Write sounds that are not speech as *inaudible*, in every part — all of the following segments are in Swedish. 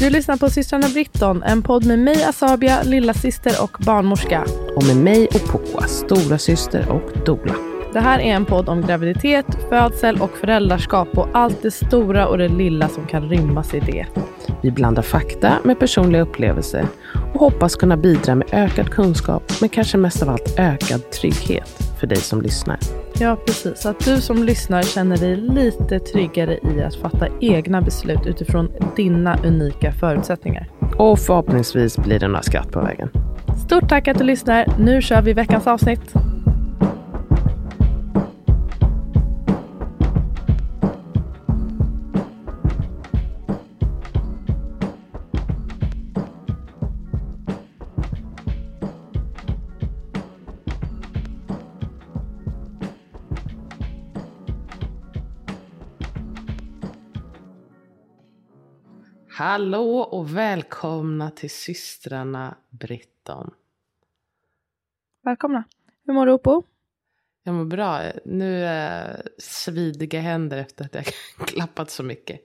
Du lyssnar på systrarna Britton, en podd med mig Asabia, lilla syster och barnmorska. Och med mig och Poa, stora syster och dola. Det här är en podd om graviditet, födsel och föräldraskap och allt det stora och det lilla som kan rymmas i det. Vi blandar fakta med personliga upplevelser och hoppas kunna bidra med ökad kunskap, men kanske mest av allt ökad trygghet för dig som lyssnar. Ja, precis. Att du som lyssnar känner dig lite tryggare i att fatta egna beslut utifrån dina unika förutsättningar. Och förhoppningsvis blir det några skratt på vägen. Stort tack att du lyssnar. Nu kör vi veckans avsnitt. Hallå och välkomna till systrarna Britton. Välkomna. Hur mår du Oppo? Jag mår bra. Nu är svidiga händer efter att jag *laughs* klappat så mycket.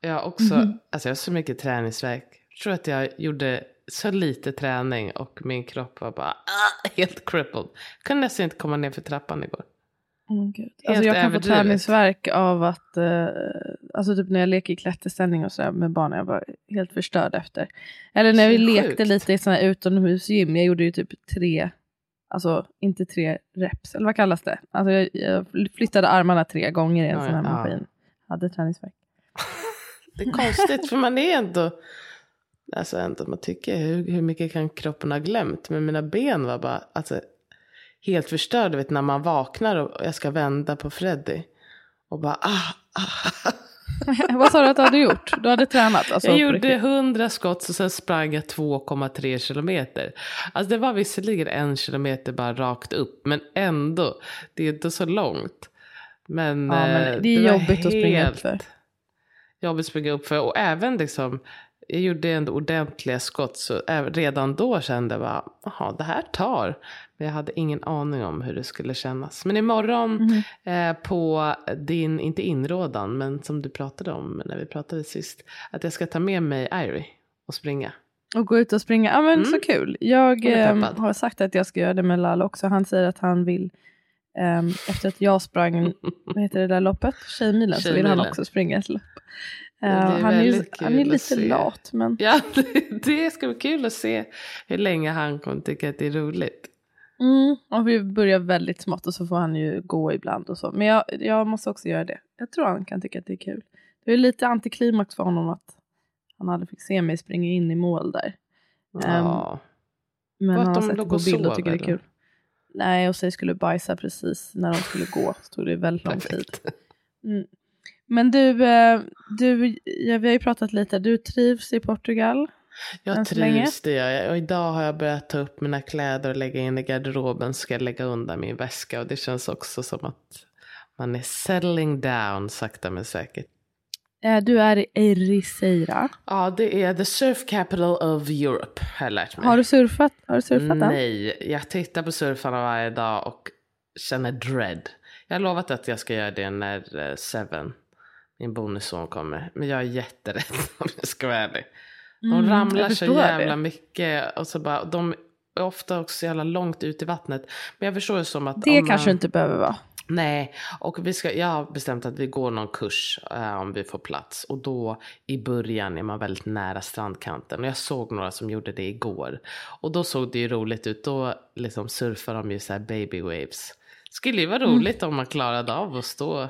Jag har också, mm. alltså jag har så mycket träningsverk. Jag tror att jag gjorde så lite träning och min kropp var bara ah, helt crippled. Jag kunde nästan inte komma ner för trappan igår. Oh, Gud. Alltså jag kan få träningsverk av att, eh, alltså typ när jag leker i klätterställning och sådär med barnen, jag var helt förstörd efter. Eller när vi lekte lite i sådana utomhusgym, jag gjorde ju typ tre, alltså inte tre reps, eller vad kallas det? Alltså jag, jag flyttade armarna tre gånger i en ja, sån här ja. maskin. Hade träningsverk. *laughs* det är konstigt för man är ändå, alltså ändå man tycker hur, hur mycket kan kroppen ha glömt? Men mina ben var bara, alltså helt förstörd, vet när man vaknar och jag ska vända på Freddy. Och bara ah, ah. *laughs* Vad sa du att du hade gjort? Du hade tränat? Alltså, jag gjorde 100 skott och sen sprang jag 2,3 kilometer. Alltså det var visserligen en kilometer bara rakt upp, men ändå. Det är inte så långt. Men, ja, men det är det jobbigt att springa upp för. Jobbigt att springa upp för. Och även liksom, jag gjorde ändå ordentliga skott. Så redan då kände jag bara, jaha det här tar. Men jag hade ingen aning om hur det skulle kännas. Men imorgon mm. eh, på din, inte inrådan, men som du pratade om när vi pratade sist. Att jag ska ta med mig Irie och springa. Och gå ut och springa, ja men mm. så kul. Jag eh, har sagt att jag ska göra det med Lalla också. Han säger att han vill, eh, efter att jag sprang, *laughs* vad heter det där loppet? Tjejmilen, så vill han också springa ett lopp. Uh, han, är, han är lite lat men. Ja *laughs* det, det ska bli kul att se hur länge han kommer tycka att det är roligt. Mm, och vi börjar väldigt smått och så får han ju gå ibland och så. Men jag, jag måste också göra det. Jag tror han kan tycka att det är kul. Det är lite antiklimax för honom att han aldrig fick se mig springa in i mål där. Ja. Um, men han har sett det på bild och tycker det är kul. Nej, och sig skulle bajsa precis när de skulle gå. Så tog det väldigt lång tid. *laughs* Mm. Men du, eh, du ja, vi har ju pratat lite. Du trivs i Portugal. Jag trivs det jag. Och idag har jag börjat ta upp mina kläder och lägga in i garderoben. Ska jag lägga undan min väska. Och det känns också som att man är settling down sakta men säkert. Eh, du är i Ericeira. Ja, det är the surf capital of Europe har jag lärt mig. Har du surfat, har du surfat Nej, jag tittar på surfarna varje dag och känner dread. Jag har lovat att jag ska göra det när uh, Seven, min bonusson, kommer. Men jag är jätterädd *laughs* om jag ska vara ärlig. De mm, ramlar så jävla det. mycket. Och så bara, de är ofta också så jävla långt ut i vattnet. Men jag förstår det som att... Det kanske man, inte behöver vara. Nej, och vi ska, jag har bestämt att vi går någon kurs äh, om vi får plats. Och då i början är man väldigt nära strandkanten. Och jag såg några som gjorde det igår. Och då såg det ju roligt ut. Då liksom surfar de ju så här baby waves. Skulle ju vara mm. roligt mm. om man klarade av att stå.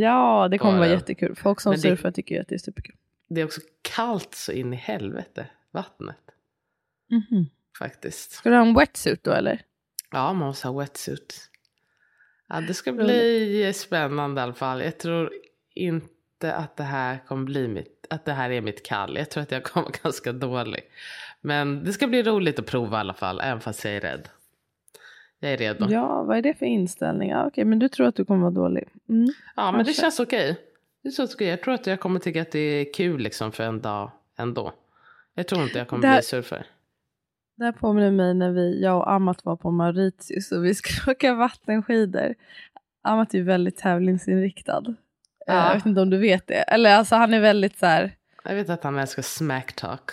Ja, det kommer vara jättekul. Folk som surfar tycker att det är superkul det är också kallt så in i helvete, vattnet. Mm -hmm. Faktiskt. Ska du ha en wetsuit då eller? Ja, man måste ha wetsuit. Ja, det ska bli spännande i alla fall. Jag tror inte att det här kommer bli mitt, att det här är mitt kall. Jag tror att jag kommer *laughs* ganska dålig. Men det ska bli roligt att prova i alla fall, även fast jag är rädd. Jag är redo. Ja, vad är det för inställning? Ja, okej, men du tror att du kommer vara dålig? Mm. Ja, men det känns okej. Det ska jag. tror att jag kommer tycka att det är kul liksom för en dag ändå. Jag tror inte jag kommer här, bli surfare. Det här påminner mig när vi, jag och Amat var på Mauritius och vi skulle *laughs* åka vattenskidor. Amat är väldigt tävlingsinriktad. Eh, ja. Jag vet inte om du vet det. Eller alltså han är väldigt så här. Jag vet att han älskar smack talk.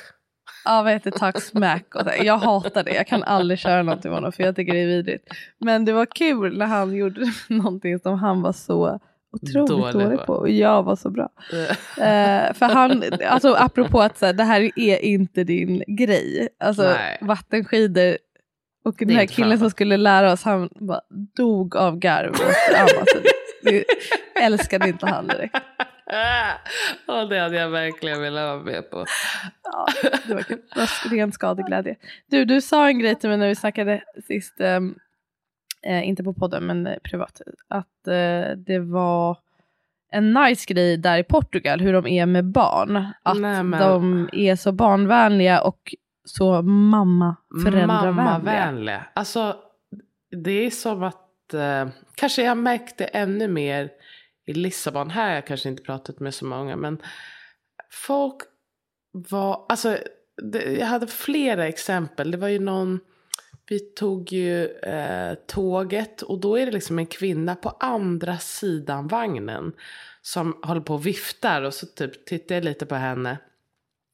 Ja, vad heter talk smack? Och så. Jag hatar det. Jag kan aldrig köra någonting med honom för jag tycker det är vidrigt. Men det var kul när han gjorde *laughs* någonting som han var så otroligt dålig, dålig på och jag var så bra. uh, *laughs* för han, alltså apropå att så här, det här är inte din grej. Alltså Nej. vattenskidor och den här killen som skulle lära oss han bara dog av garv. Alltså, det *laughs* älskade inte han direkt. Ja, det hade jag verkligen velat vara med på. Ja, det var, det var ren skadeglädje. Du, du sa en grej till mig när vi snackade sist, um, eh, inte på podden men eh, privat, att eh, det var en nice grej där i Portugal hur de är med barn. Att Nej, men... de är så barnvänliga och så mamma föräldravänliga. Mammavänliga. Alltså det är som att, eh, kanske jag märkte ännu mer i Lissabon. Här har jag kanske inte pratat med så många men folk var, alltså det, jag hade flera exempel. Det var ju någon, vi tog ju eh, tåget och då är det liksom en kvinna på andra sidan vagnen som håller på och viftar och så typ tittar jag lite på henne.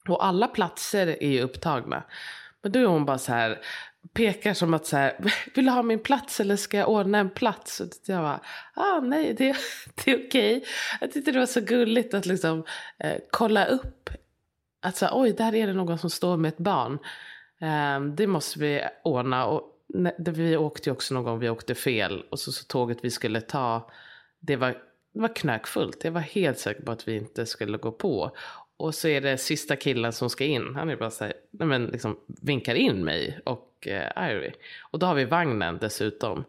Och alla platser är ju upptagna. Men då är hon bara så här, pekar som att så här, *laughs* vill du ha min plats eller ska jag ordna en plats? Och jag bara, ah, nej det, *laughs* det är okej. Okay. Jag tyckte det var så gulligt att liksom eh, kolla upp. Att så, oj, där är det någon som står med ett barn. Eh, det måste vi ordna. Och det, vi åkte ju också någon gång, vi åkte fel. Och så, så tåget vi skulle ta, det var, det var knökfullt. Jag var helt säker på att vi inte skulle gå på. Och så är det sista killen som ska in. Han är bara så här, nej men liksom vinkar in mig och eh, Ivy. Och då har vi vagnen dessutom.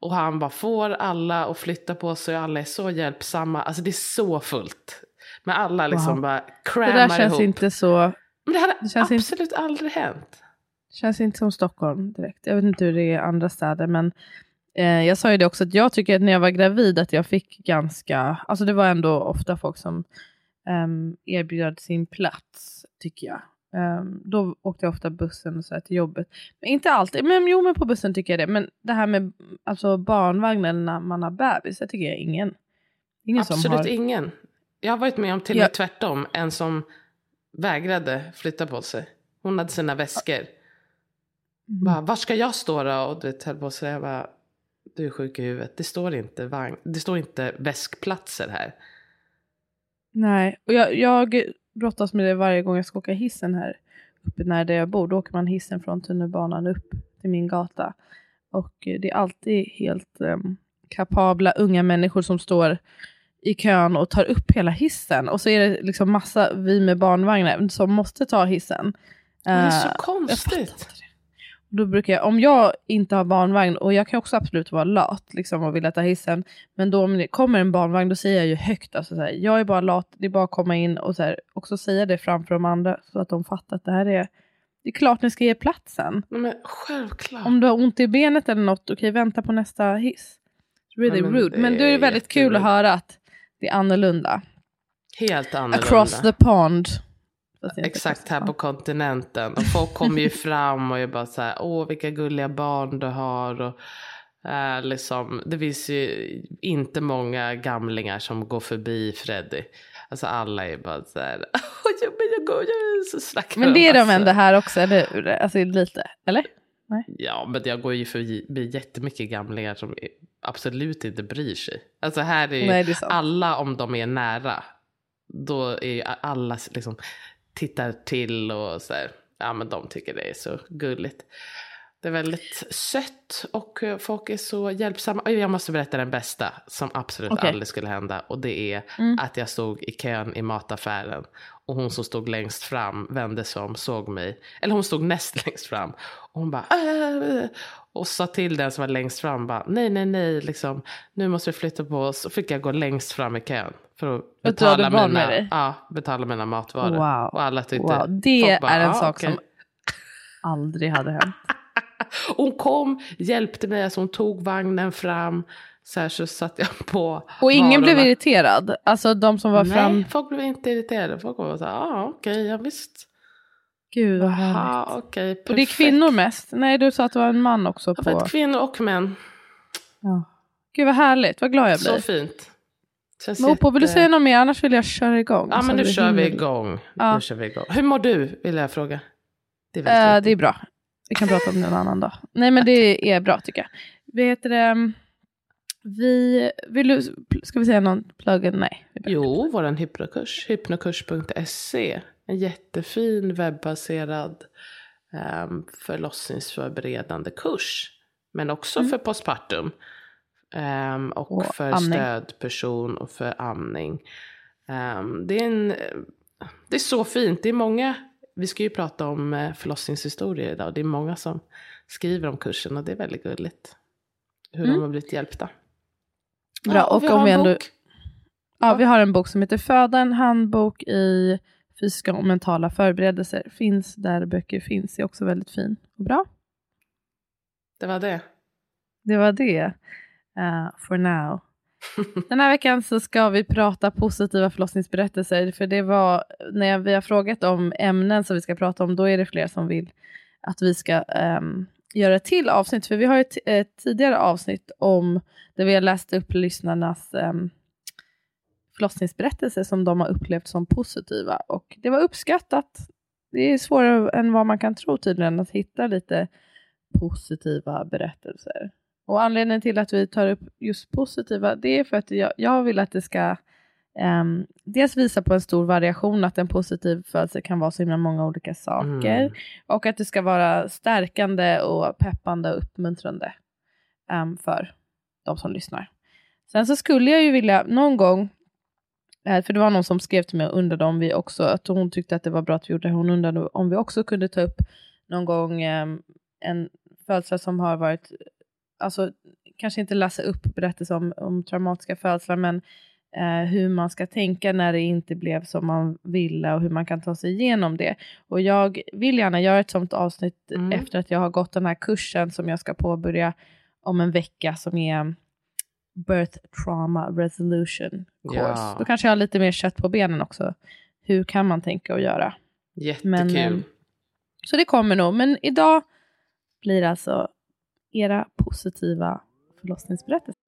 Och han bara får alla att flytta på sig och alla är så hjälpsamma. Alltså det är så fullt. Men alla liksom wow. bara crammar ihop. Det där känns ihop. inte så... Men det hade det absolut inte... aldrig hänt. Känns inte som Stockholm direkt. Jag vet inte hur det är i andra städer men eh, jag sa ju det också att jag tycker att när jag var gravid att jag fick ganska, alltså det var ändå ofta folk som um, erbjöd sin plats, tycker jag. Um, då åkte jag ofta bussen och så till jobbet. Men inte alltid, men jo men på bussen tycker jag det. Men det här med alltså, barnvagnen när man har bebis, det tycker jag ingen. ingen Absolut har... ingen. Jag har varit med om till och med ja. tvärtom. En som vägrade flytta på sig. Hon hade sina väskor. Mm. Bara, var ska jag stå då? Och du höll på att säga, du är sjuk i huvudet. Det står inte, vagn, det står inte väskplatser här. Nej, och jag, jag brottas med det varje gång jag ska åka hissen här uppe när där jag bor. Då åker man hissen från tunnelbanan upp till min gata. Och det är alltid helt um, kapabla unga människor som står i kön och tar upp hela hissen. Och så är det liksom massa vi med barnvagnar som måste ta hissen. Det är så uh, konstigt. Då brukar jag, om jag inte har barnvagn, och jag kan också absolut vara lat liksom, och vilja ta hissen, men då om det kommer en barnvagn då säger jag ju högt, alltså, så här, jag är bara lat, det är bara att komma in och så här, också säga det framför de andra så att de fattar att det här är, det är klart ni ska ge platsen. Men självklart. Om du har ont i benet eller något, okej okay, vänta på nästa hiss. Really men, rude. Men då är det väldigt kul att höra att det är annorlunda. Helt annorlunda. Across the pond. Exakt här på kontinenten. Och folk kommer ju *laughs* fram och är bara så här, åh vilka gulliga barn du har. Och, äh, liksom, det finns ju inte många gamlingar som går förbi Freddy. Alltså alla är bara så här, *laughs* men jag går, jag så snackar Men det är de ändå här också, eller hur? Alltså lite, eller? Nej. Ja, men jag går ju förbi jättemycket gamlingar som absolut inte bryr sig. Alltså här är ju Nej, är alla om de är nära. Då är ju alla liksom tittar till och så här, ja men de tycker det är så gulligt. Det är väldigt sött och eh, folk är så hjälpsamma. Jag måste berätta den bästa som absolut okay. aldrig skulle hända. Och det är mm. att jag stod i kön i mataffären. Och hon som stod längst fram vände sig om, såg mig. Eller hon stod näst *laughs* längst fram. Och hon bara äh, och sa till den som var längst fram bara nej nej nej liksom nu måste vi flytta på oss. Så fick jag gå längst fram i kön. För att betala, mina? Ja, betala mina matvaror. Wow. Och alla tyckte, wow. Det bara, är en ah, sak okay. som aldrig hade hänt. *laughs* hon kom, hjälpte mig, alltså hon tog vagnen fram. Så här så satt jag *laughs* på Och ingen blev irriterad? Alltså de som var Nej, fram? Nej, folk blev inte irriterade. Folk var så här, ah, okej, okay, ja visst. Gud vad härligt. Okay, och det är kvinnor mest? Nej, du sa att det var en man också. På... Kvinnor och män. Ja. Gud vad härligt, vad glad jag blir. Så fint. Mopo, vill du säga något mer? Annars vill jag köra igång. Ja, men nu kör vi igång. Ja. nu kör vi igång. Hur mår du, vill jag fråga. Det är, uh, det är bra. Vi kan prata om det en annan dag. Nej, men det är bra tycker jag. Vet det, vi, vill du, ska vi säga någon pluggen? Nej. Jo, vår hypnokurs, hypnokurs.se. En jättefin webbaserad um, förlossningsförberedande kurs. Men också mm. för postpartum. Um, och, och, för amning. stödperson och för amning. Um, det, är en, det är så fint. Det är många, vi ska ju prata om eh, förlossningshistorier idag. Det är många som skriver om kursen och det är väldigt gulligt. Hur mm. de har blivit hjälpta. Bra, ja, och, och vi om vi ändå... Bok. Ja, vi har en bok som heter Föda, en handbok i fysiska och mentala förberedelser. Finns där böcker finns, är också väldigt fin och bra. Det var det. Det var det. Uh, for now. *laughs* Den här veckan så ska vi prata positiva förlossningsberättelser. För det var när vi har frågat om ämnen som vi ska prata om, då är det fler som vill att vi ska um, göra ett till avsnitt. För vi har ett, ett, tidigare avsnitt om där vi har läst upp lyssnarnas ehm, um, förlossningsberättelser som de har upplevt som positiva. Och det var uppskattat. Det är svårare än vad man kan tro tydligen att hitta lite positiva berättelser. Och anledningen till att vi tar upp just positiva, det är för att jag, jag vill att det ska um, dels visa på en stor variation, att en positiv födelse kan vara så himla många olika saker. Mm. Och att det ska vara stärkande och peppande och uppmuntrande um, för de som lyssnar. Sen så skulle jag ju vilja någon gång, eh, för det var någon som skrev till mig och undrade om vi också, att hon tyckte att det var bra att vi gjorde det, hon undrade om vi också kunde ta upp någon gång um, en födsel som har varit alltså, kanske inte läsa upp berättelser om, om traumatiska födslar, men eh, hur man ska tänka när det inte blev som man ville och hur man kan ta sig igenom det. Och jag vill gärna göra ett sånt avsnitt mm. efter att jag har gått den här kursen som jag ska påbörja om en vecka som är Birth Trauma Resolution Course. Ja. Då kanske jag har lite mer kött på benen också. Hur kan man tänka och göra? Jättekul. Men, eh, så det kommer nog. Men idag blir alltså era positiva förlossningsberättelser.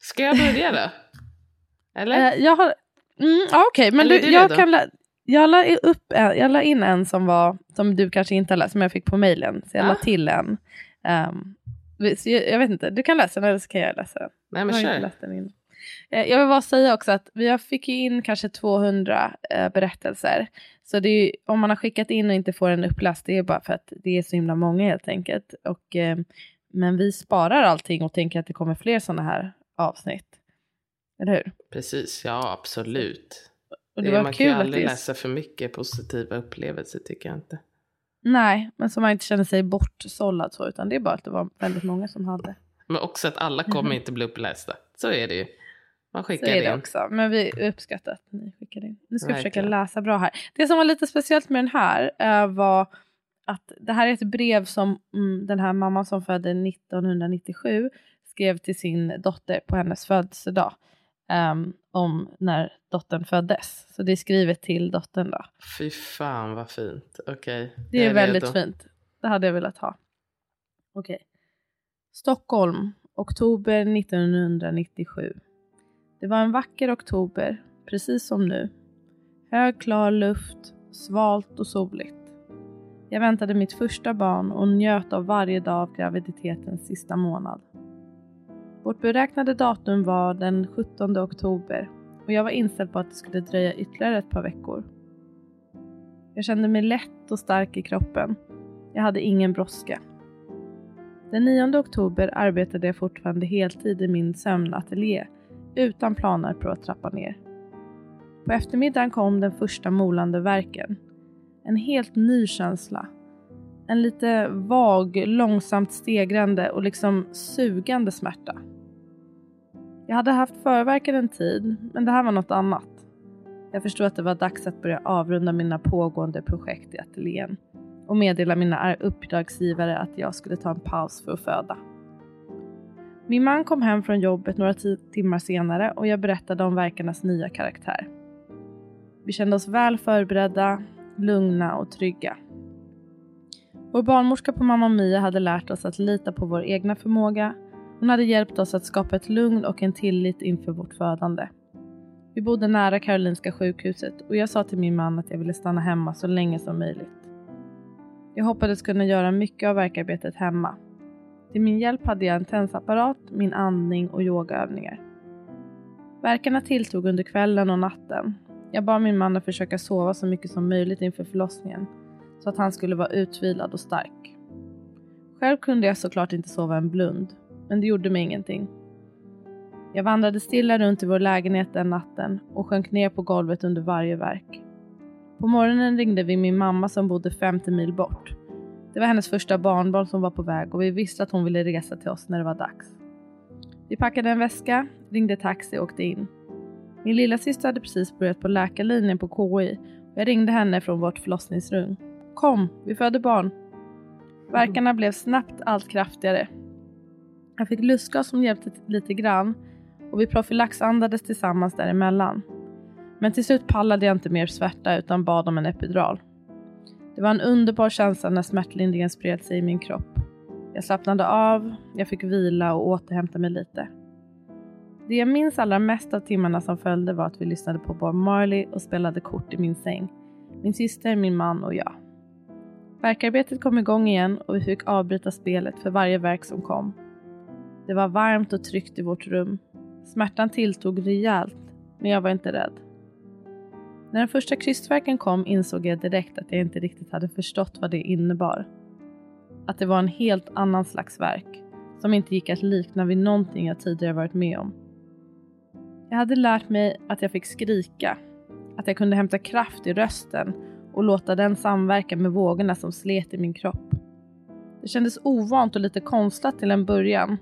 Ska jag börja då? Eller? Uh, jag har... Mm, Okej, okay, men du, jag kan... Jag la, upp, jag la in en som var, som du kanske inte har läst, som jag fick på mejlen. Så jag ah. la till en. Um, jag vet inte, du kan läsa den eller så kan jag läsa den. Nej men jag kör. Eh, jag vill bara säga också att vi fick in kanske 200 eh, berättelser. Så det är, om man har skickat in och inte får en uppläst, det är bara för att det är så himla många helt enkelt. Och, eh, men vi sparar allting och tänker att det kommer fler sådana här avsnitt. Eller hur? Precis, ja absolut. Och det, det var man kul kan ju aldrig läsa för mycket positiva upplevelser tycker jag inte. Nej, men som man inte känner sig bortsållad så, utan det är bara att det var väldigt många som hade. Men också att alla kommer inte bli upplästa. Så är det ju. Man skickar så är det in. också. Men vi uppskattar att ni skickar in. Nu ska vi försöka läsa bra här. Det som var lite speciellt med den här uh, var att det här är ett brev som mm, den här mamman som födde 1997 skrev till sin dotter på hennes födelsedag um, om när dottern föddes. Så det är skrivet till dottern då. Fy fan vad fint. Okej. Okay. Det är, är väldigt redo. fint. Det hade jag velat ha. Okej. Okay. Stockholm, oktober 1997. Det var en vacker oktober, precis som nu. Hög klar luft, svalt och soligt. Jag väntade mitt första barn och njöt av varje dag av graviditetens sista månad. Vårt beräknade datum var den 17 oktober och jag var inställd på att det skulle dröja ytterligare ett par veckor. Jag kände mig lätt och stark i kroppen. Jag hade ingen brådska. Den 9 oktober arbetade jag fortfarande heltid i min sömnateljé utan planer på att trappa ner. På eftermiddagen kom den första molande verken. En helt ny känsla. En lite vag, långsamt stegrande och liksom sugande smärta. Jag hade haft förverkan en tid, men det här var något annat. Jag förstod att det var dags att börja avrunda mina pågående projekt i ateljén och meddela mina uppdragsgivare att jag skulle ta en paus för att föda. Min man kom hem från jobbet några timmar senare och jag berättade om verkarnas nya karaktär. Vi kände oss väl förberedda, lugna och trygga. Vår barnmorska på Mamma Mia hade lärt oss att lita på vår egna förmåga. Hon hade hjälpt oss att skapa ett lugn och en tillit inför vårt födande. Vi bodde nära Karolinska sjukhuset och jag sa till min man att jag ville stanna hemma så länge som möjligt. Jag hoppades kunna göra mycket av verkarbetet hemma. Till min hjälp hade jag en tensapparat, min andning och yogaövningar. Verkarna tilltog under kvällen och natten. Jag bad min man att försöka sova så mycket som möjligt inför förlossningen så att han skulle vara utvilad och stark. Själv kunde jag såklart inte sova en blund, men det gjorde mig ingenting. Jag vandrade stilla runt i vår lägenhet den natten och sjönk ner på golvet under varje verk. På morgonen ringde vi min mamma som bodde 50 mil bort. Det var hennes första barnbarn som var på väg och vi visste att hon ville resa till oss när det var dags. Vi packade en väska, ringde taxi och åkte in. Min lilla syster hade precis börjat på läkarlinjen på KI och jag ringde henne från vårt förlossningsrum. Kom, vi föder barn. Verkarna blev snabbt allt kraftigare. Jag fick lustgas som hjälpte lite grann och vi profylaxandades tillsammans däremellan. Men till slut pallade jag inte mer svärta utan bad om en epidural. Det var en underbar känsla när smärtlindringen spred sig i min kropp. Jag slappnade av, jag fick vila och återhämta mig lite. Det jag minns allra mest av timmarna som följde var att vi lyssnade på Bob Marley och spelade kort i min säng. Min syster, min man och jag. Verkarbetet kom igång igen och vi fick avbryta spelet för varje verk som kom. Det var varmt och tryggt i vårt rum. Smärtan tilltog rejält, men jag var inte rädd. När den första krystverken kom insåg jag direkt att jag inte riktigt hade förstått vad det innebar. Att det var en helt annan slags verk, som inte gick att likna vid någonting jag tidigare varit med om. Jag hade lärt mig att jag fick skrika, att jag kunde hämta kraft i rösten och låta den samverka med vågorna som slet i min kropp. Det kändes ovant och lite konstlat till en början.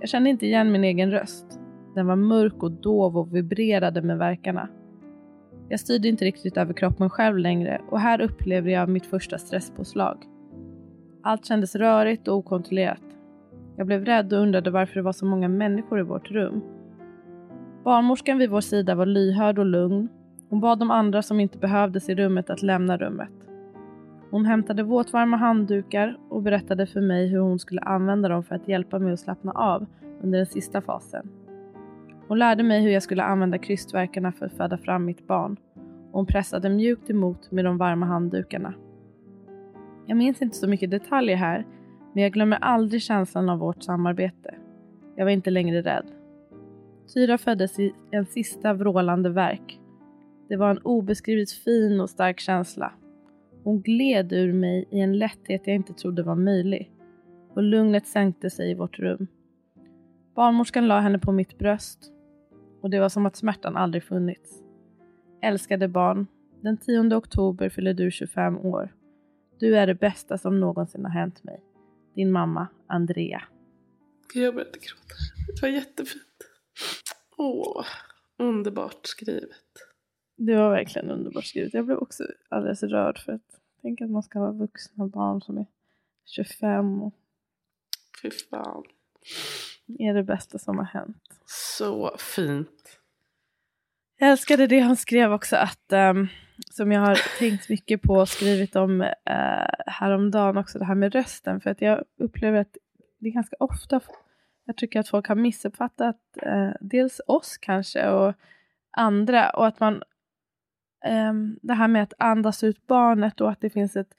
Jag kände inte igen min egen röst. Den var mörk och dov och vibrerade med verkarna. Jag styrde inte riktigt över kroppen själv längre och här upplevde jag mitt första stresspåslag. Allt kändes rörigt och okontrollerat. Jag blev rädd och undrade varför det var så många människor i vårt rum. Barnmorskan vid vår sida var lyhörd och lugn. Hon bad de andra som inte behövdes i rummet att lämna rummet. Hon hämtade våtvarma handdukar och berättade för mig hur hon skulle använda dem för att hjälpa mig att slappna av under den sista fasen. Hon lärde mig hur jag skulle använda krystverkarna för att föda fram mitt barn och hon pressade mjukt emot med de varma handdukarna. Jag minns inte så mycket detaljer här, men jag glömmer aldrig känslan av vårt samarbete. Jag var inte längre rädd. Tyra föddes i en sista vrålande verk. Det var en obeskrivligt fin och stark känsla. Hon gled ur mig i en lätthet jag inte trodde var möjlig och lugnet sänkte sig i vårt rum. Barnmorskan la henne på mitt bröst och det var som att smärtan aldrig funnits. Älskade barn, den 10 oktober fyller du 25 år. Du är det bästa som någonsin har hänt mig. Din mamma, Andrea. Jag började gråta. Det var jättefint. Åh, underbart skrivet. Det var verkligen underbart skrivet. Jag blev också alldeles rörd för att tänka att man ska ha vuxna barn som är 25 och... Fy fan. Är det bästa som har hänt. Så fint. Jag älskade det han skrev också att um, som jag har tänkt mycket på och skrivit om uh, häromdagen också det här med rösten för att jag upplever att det är ganska ofta jag tycker att folk har missuppfattat uh, dels oss kanske och andra och att man um, det här med att andas ut barnet och att det finns ett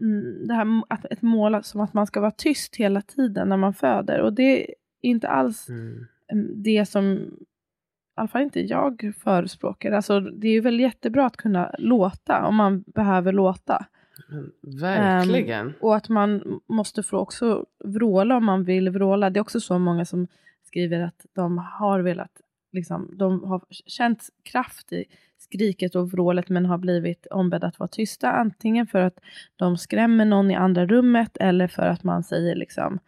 mm, det här, att ett mål som att man ska vara tyst hela tiden när man föder och det inte alls mm. det som i alla fall inte jag förespråkar. Alltså, det är väl jättebra att kunna låta om man behöver låta. verkligen. Um, och att man måste få också vråla om man vill vråla. Det är också så många som skriver att de har velat liksom, de har känt kraft i skriket och vrålet men har blivit ombedda att vara tysta. Antingen för att de skrämmer någon i andra rummet eller för att man säger liksom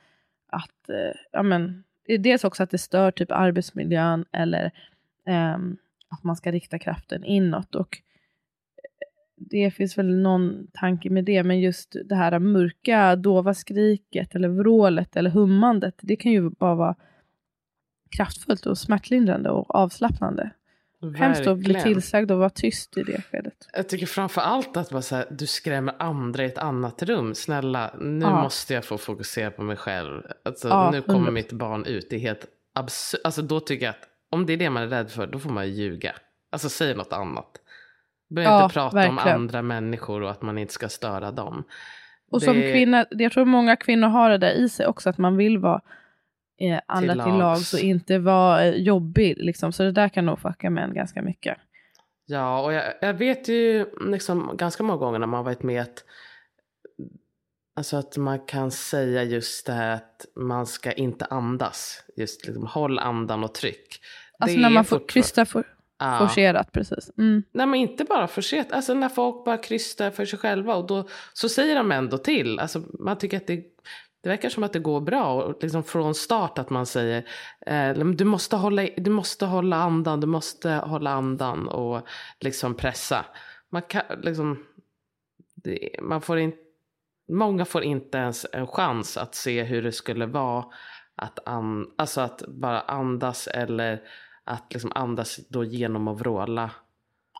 att, eh, ja men, dels också att det stör typ arbetsmiljön eller eh, att man ska rikta kraften inåt. Och eh, det finns väl någon tanke med det, men just det här mörka, dova skriket eller vrålet eller hummandet, det kan ju bara vara kraftfullt och smärtlindrande och avslappnande. Verkligen. Hemskt att bli tillsagd och vara tyst i det skedet. Jag tycker framför allt att bara så här, du skrämmer andra i ett annat rum. Snälla, nu ja. måste jag få fokusera på mig själv. Alltså, ja, nu kommer 100. mitt barn ut. Det är helt absurt. Alltså, då tycker jag att om det är det man är rädd för, då får man ljuga. Alltså säg något annat. Börja ja, inte prata verkligen. om andra människor och att man inte ska störa dem. Och det... som kvinna, jag tror många kvinnor har det där i sig också, att man vill vara eh, andra till, till lags och inte vara eh, jobbig. Liksom. Så det där kan nog fucka män ganska mycket. Ja, och jag, jag vet ju liksom, ganska många gånger när man varit med att Alltså att man kan säga just det här att man ska inte andas. Just liksom, håll andan och tryck. Alltså det när man får krysta för, ja. forcerat precis. Mm. Nej men inte bara forcerat, alltså när folk bara krystar för sig själva och då så säger de ändå till. Alltså man tycker att det, det verkar som att det går bra och liksom från start att man säger eh, du, måste hålla, du måste hålla andan, du måste hålla andan och liksom pressa. Man kan liksom, det, man får inte, många får inte ens en chans att se hur det skulle vara att, an, alltså att bara andas eller att liksom andas då genom att vråla.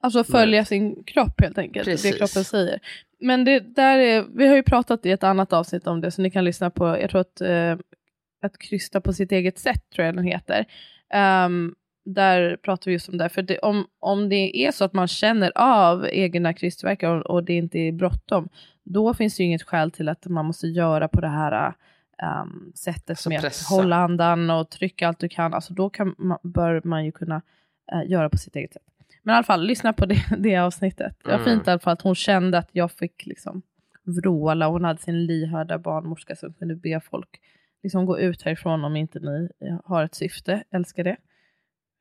Alltså följa sin kropp helt enkelt, precis. det kroppen säger. Men det där är, vi har ju pratat i ett annat avsnitt om det, så ni kan lyssna på, jag tror att, eh, att krysta på sitt eget sätt, tror jag den heter. Um, där pratar vi just om det, för det, om, om det är så att man känner av egna krystverkar och, och det inte är bråttom, då finns det ju inget skäl till att man måste göra på det här um, sättet alltså med pressa. att hålla andan och trycka allt du kan. Alltså då kan man, bör man ju kunna uh, göra på sitt eget sätt. Men i alla fall, lyssna på det, *laughs* det avsnittet. Det var mm. fint i alla fall att hon kände att jag fick liksom vråla. Hon hade sin lyhörda barnmorska som kunde be folk liksom gå ut härifrån om inte ni har ett syfte. Älskar det.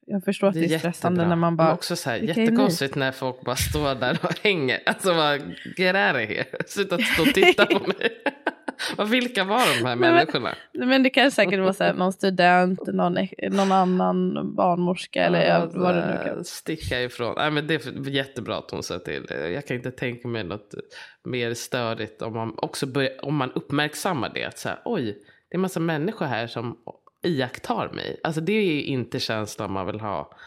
Jag förstår att det är, det är stressande när man bara... Men också så här, jättekonstigt när folk bara står där och hänger. Alltså out of here. Sluta stå och titta på *laughs* mig. *laughs* Vilka var de här människorna? Men, men det kan säkert vara så här, någon student, någon, någon annan barnmorska eller ja, vad det nu kan. Sticka ifrån. Nej, men det är jättebra att hon sa till. Jag kan inte tänka mig något mer störigt om man, också börjar, om man uppmärksammar det. Att så här, oj, det är en massa människor här som iakttar mig. Alltså det är ju inte känslan man vill ha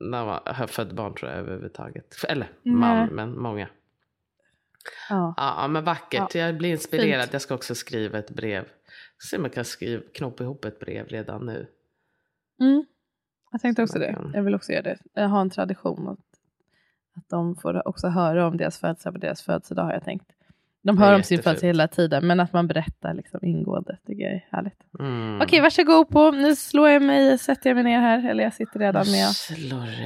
när man har fött barn tror jag överhuvudtaget. Eller man, Nej. men många. Ja. ja men vackert. Ja. Jag blir inspirerad. Fint. Jag ska också skriva ett brev. Se om jag kan skriva, knoppa ihop ett brev redan nu. Mm. Jag tänkte också det. Jag vill också göra det. Jag har en tradition att, att de får också höra om deras födelsedag på deras födelsedag har jag tänkt. De hör om sin födelse hela tiden, men att man berättar liksom ingående tycker jag är härligt. Mm. Okej, varsågod på. Nu slår jag mig, sätter jag mig ner här, eller jag sitter redan med att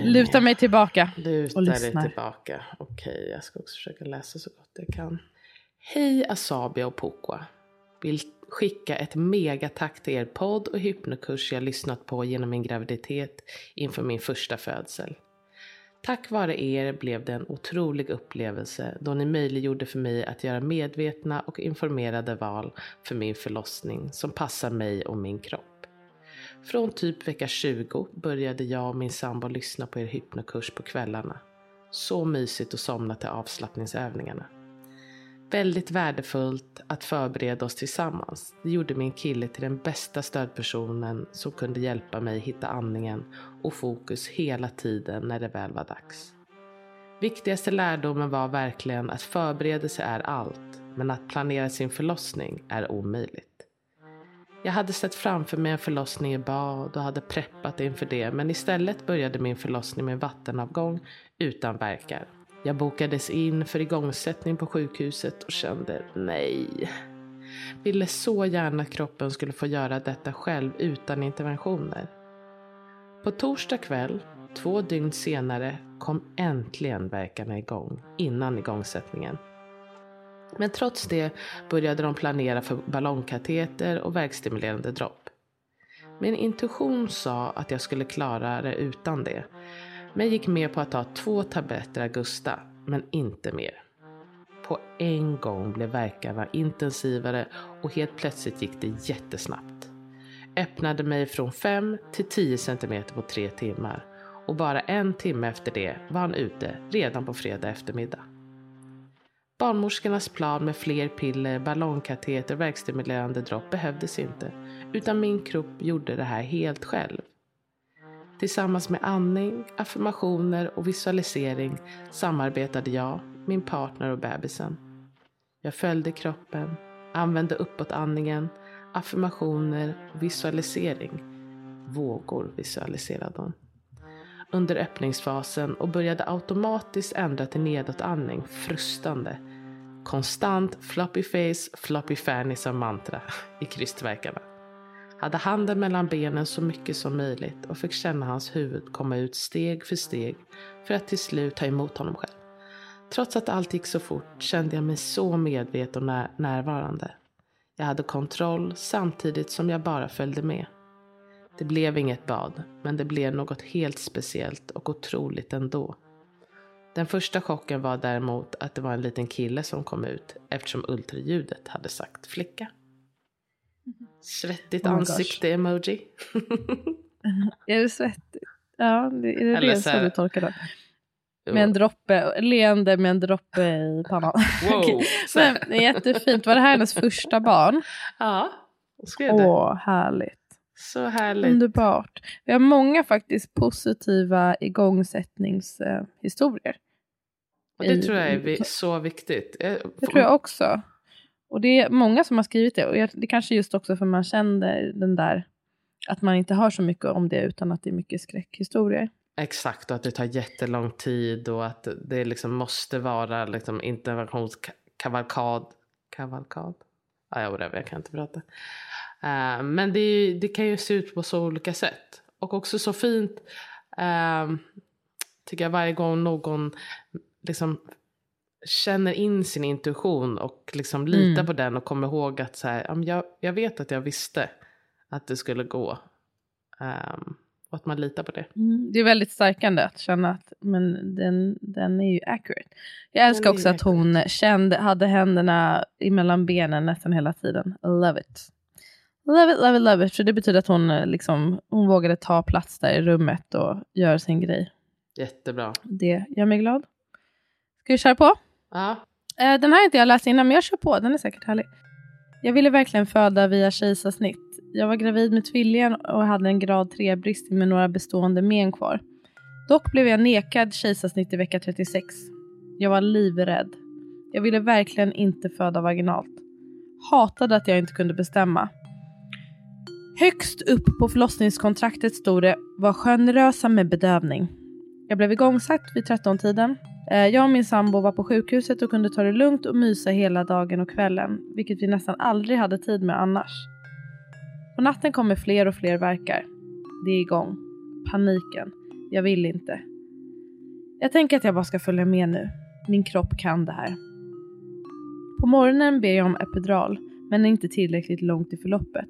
luta mig tillbaka Luta dig tillbaka. Okej, jag ska också försöka läsa så gott jag kan. Hej Asabia och Pokwa. Vill skicka ett megatack till er podd och hypnokurs jag lyssnat på genom min graviditet inför min första födsel. Tack vare er blev det en otrolig upplevelse då ni möjliggjorde för mig att göra medvetna och informerade val för min förlossning som passar mig och min kropp. Från typ vecka 20 började jag och min sambo lyssna på er hypnokurs på kvällarna. Så mysigt att somna till avslappningsövningarna. Väldigt värdefullt att förbereda oss tillsammans. Det gjorde min kille till den bästa stödpersonen som kunde hjälpa mig hitta andningen och fokus hela tiden när det väl var dags. Viktigaste lärdomen var verkligen att förberedelse är allt, men att planera sin förlossning är omöjligt. Jag hade sett framför mig en förlossning i bad och hade preppat inför det, men istället började min förlossning med vattenavgång utan verkar. Jag bokades in för igångsättning på sjukhuset och kände nej. Ville så gärna att kroppen skulle få göra detta själv utan interventioner. På torsdag kväll, två dygn senare, kom äntligen verkarna igång innan igångsättningen. Men trots det började de planera för ballongkateter och verkstimulerande dropp. Min intuition sa att jag skulle klara det utan det. Men gick med på att ta två tabletter Augusta, men inte mer. På en gång blev verkarna intensivare och helt plötsligt gick det jättesnabbt. Öppnade mig från 5 till 10 cm på tre timmar och bara en timme efter det var han ute redan på fredag eftermiddag. Barnmorskornas plan med fler piller, ballongkateter och verkstimulerande dropp behövdes inte, utan min kropp gjorde det här helt själv. Tillsammans med andning, affirmationer och visualisering samarbetade jag, min partner och bebisen. Jag följde kroppen, använde uppåtandningen, affirmationer och visualisering. Vågor visualiserade hon. Under öppningsfasen och började automatiskt ändra till nedåtandning, frustande. Konstant floppy face, floppy fanny som mantra i krystverkarna hade handen mellan benen så mycket som möjligt och fick känna hans huvud komma ut steg för steg för att till slut ta emot honom själv. Trots att allt gick så fort kände jag mig så medveten och närvarande. Jag hade kontroll samtidigt som jag bara följde med. Det blev inget bad, men det blev något helt speciellt och otroligt ändå. Den första chocken var däremot att det var en liten kille som kom ut eftersom ultraljudet hade sagt flicka. Svettigt oh ansikte-emoji. *laughs* är det svettigt? Ja, är det Eller det så, du tolkar det? Med en droppe, leende med en droppe i pannan. Wow. *laughs* okay. Men, jättefint. Var det här hennes första barn? Ja, skrev det. Åh, härligt. Så härligt. Underbart. Vi har många faktiskt positiva igångsättningshistorier. Och det I, tror jag är så viktigt. Det tror jag också. Och det är många som har skrivit det. Och det kanske just också för man känner den där att man inte hör så mycket om det utan att det är mycket skräckhistorier. Exakt, och att det tar jättelång tid och att det liksom måste vara liksom interventionskavalkad. Kavalkad? Ah, ja, whatever, jag kan inte prata. Uh, men det, det, kan ju se ut på så olika sätt. Och också så fint, uh, tycker jag, varje gång någon liksom känner in sin intuition och liksom litar mm. på den och kommer ihåg att så här, jag, jag vet att jag visste att det skulle gå. Um, och att man litar på det. Mm, det är väldigt stärkande att känna att men den, den är ju accurate. Jag älskar också att hon kände, hade händerna emellan benen nästan hela tiden. Love it. Love it, love it, love it. För det betyder att hon, liksom, hon vågade ta plats där i rummet och göra sin grej. Jättebra. Det gör mig glad. Ska vi köra på? Ja. Eh, den här har inte jag läst innan, men jag kör på. Den är säkert härlig. Jag ville verkligen föda via kejsarsnitt. Jag var gravid med tvillingen och hade en grad 3-bristning med några bestående men kvar. Dock blev jag nekad kejsarsnitt i vecka 36. Jag var livrädd. Jag ville verkligen inte föda vaginalt. Hatade att jag inte kunde bestämma. Högst upp på förlossningskontraktet stod det var generösa med bedövning. Jag blev igångsatt vid 13-tiden. Eh, jag och min sambo var på sjukhuset och kunde ta det lugnt och mysa hela dagen och kvällen, vilket vi nästan aldrig hade tid med annars. På natten kommer fler och fler verkar. Det är igång. Paniken. Jag vill inte. Jag tänker att jag bara ska följa med nu. Min kropp kan det här. På morgonen ber jag om epidural, men är inte tillräckligt långt i förloppet.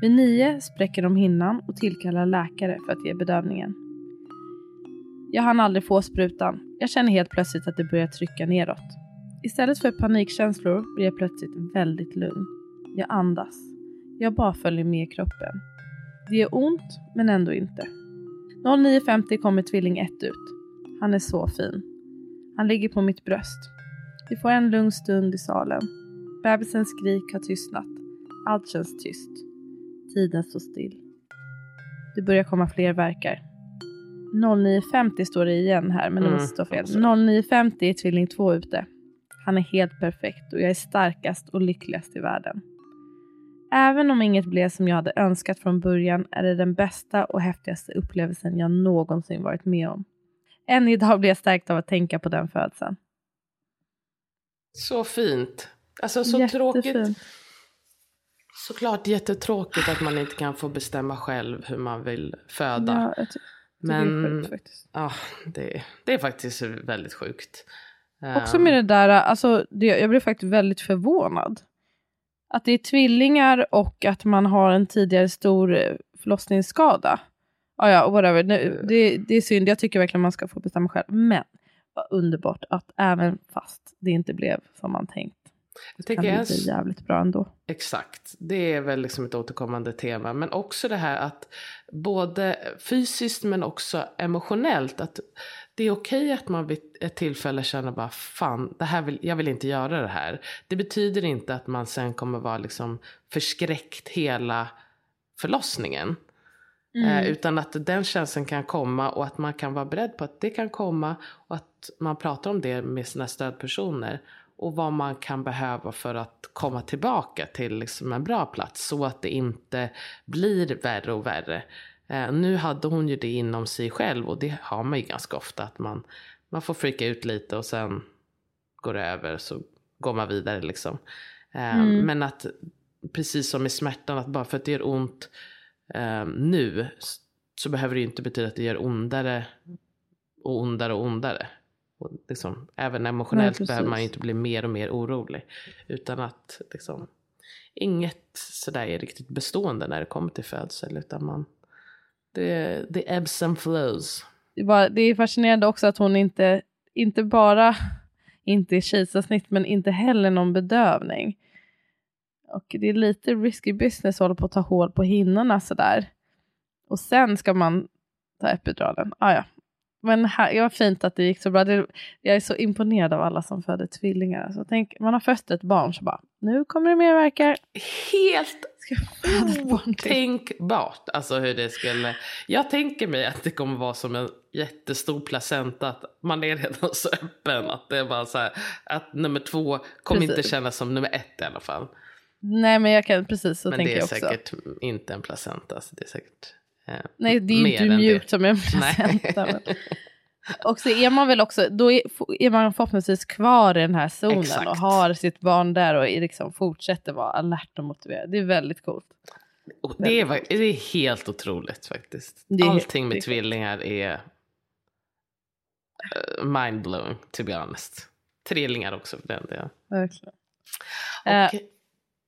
Vid nio spräcker de hinnan och tillkallar läkare för att ge bedövningen. Jag hann aldrig få sprutan. Jag känner helt plötsligt att det börjar trycka neråt. Istället för panikkänslor blir jag plötsligt väldigt lugn. Jag andas. Jag bara följer med kroppen. Det gör ont, men ändå inte. 09.50 kommer tvilling 1 ut. Han är så fin. Han ligger på mitt bröst. Vi får en lugn stund i salen. Bebisens skrik har tystnat. Allt känns tyst. Tiden står still. Det börjar komma fler verkar. 09.50 står det igen här, men mm. det står fel. 09.50 är tvilling 2 ute. Han är helt perfekt och jag är starkast och lyckligast i världen. Även om inget blev som jag hade önskat från början är det den bästa och häftigaste upplevelsen jag någonsin varit med om. Än idag blir jag stärkt av att tänka på den födseln. Så fint. Alltså så Jättefint. tråkigt. Såklart jättetråkigt att man inte kan få bestämma själv hur man vill föda. Ja, men det är, sjukt, ja, det, det, är faktiskt väldigt sjukt. Också med det där, alltså, det, jag blev faktiskt väldigt förvånad. att det är tvillingar och att man har en tidigare stor eh, förlossningsskada. Ah, ja, whatever. Nu, det, det är synd, jag tycker verkligen man ska få bestämma själv. Men vad underbart att även fast det inte blev som man tänkt jag tänker kan bli jävligt bra ändå. Exakt, det är väl liksom ett återkommande tema. Men också det här att både fysiskt men också emotionellt. att det är okej att man vid ett tillfälle känner bara fan, det här vill, jag vill inte göra det här. Det betyder inte att man sen kommer vara liksom förskräckt hela förlossningen. Mm. Eh, utan att den känslan kan komma och att man kan vara beredd på att det kan komma och att man pratar om det med sina stödpersoner. Och vad man kan behöva för att komma tillbaka till liksom en bra plats så att det inte blir värre och värre. Eh, nu hade hon ju det inom sig själv och det har man ju ganska ofta att man, man får frika ut lite och sen går det över så går man vidare liksom. Eh, mm. Men att precis som med smärtan att bara för att det gör ont eh, nu så behöver det ju inte betyda att det gör ondare och ondare och ondare. Och liksom, även emotionellt Nej, behöver man ju inte bli mer och mer orolig. Utan att liksom, inget sådär är riktigt bestående när det kommer till födsel. Utan man, det, det ebbs and flows. Det, är fascinerande också att hon inte, inte bara inte kejsarsnitt men inte heller någon bedövning. Och det är lite risky business att hålla på att ta hål på hinnorna sådär. Och sen ska man ta epiduralen. Ah, ja. Men här, det var fint att det gick så bra. Det, jag är så imponerad av alla som föder tvillingar. Alltså, tänk, man har fött ett barn så bara, nu kommer det mer verkar. Helt otänkbart. Alltså hur det skulle... Jag tänker mig att det kommer vara som en jättestor placenta. Att man är redan så öppen. Att det är bara så här, att nummer två kommer precis. inte kännas som nummer ett i alla fall. Nej men jag kan precis så men tänker jag också. Men det är säkert inte en placenta. Så det är säkert Nej det är ju inte mjukt som *laughs* en placenta. Och så är man väl också, då är, är, man förhoppningsvis kvar i den här zonen Exakt. och har sitt barn där och liksom fortsätter vara alert och motiverad. Det är väldigt coolt. Det, är, det är helt otroligt faktiskt. Allting med tvillingar är uh, mindblowing to be honest. Trillingar också för den delen. Verkligen. Och, uh,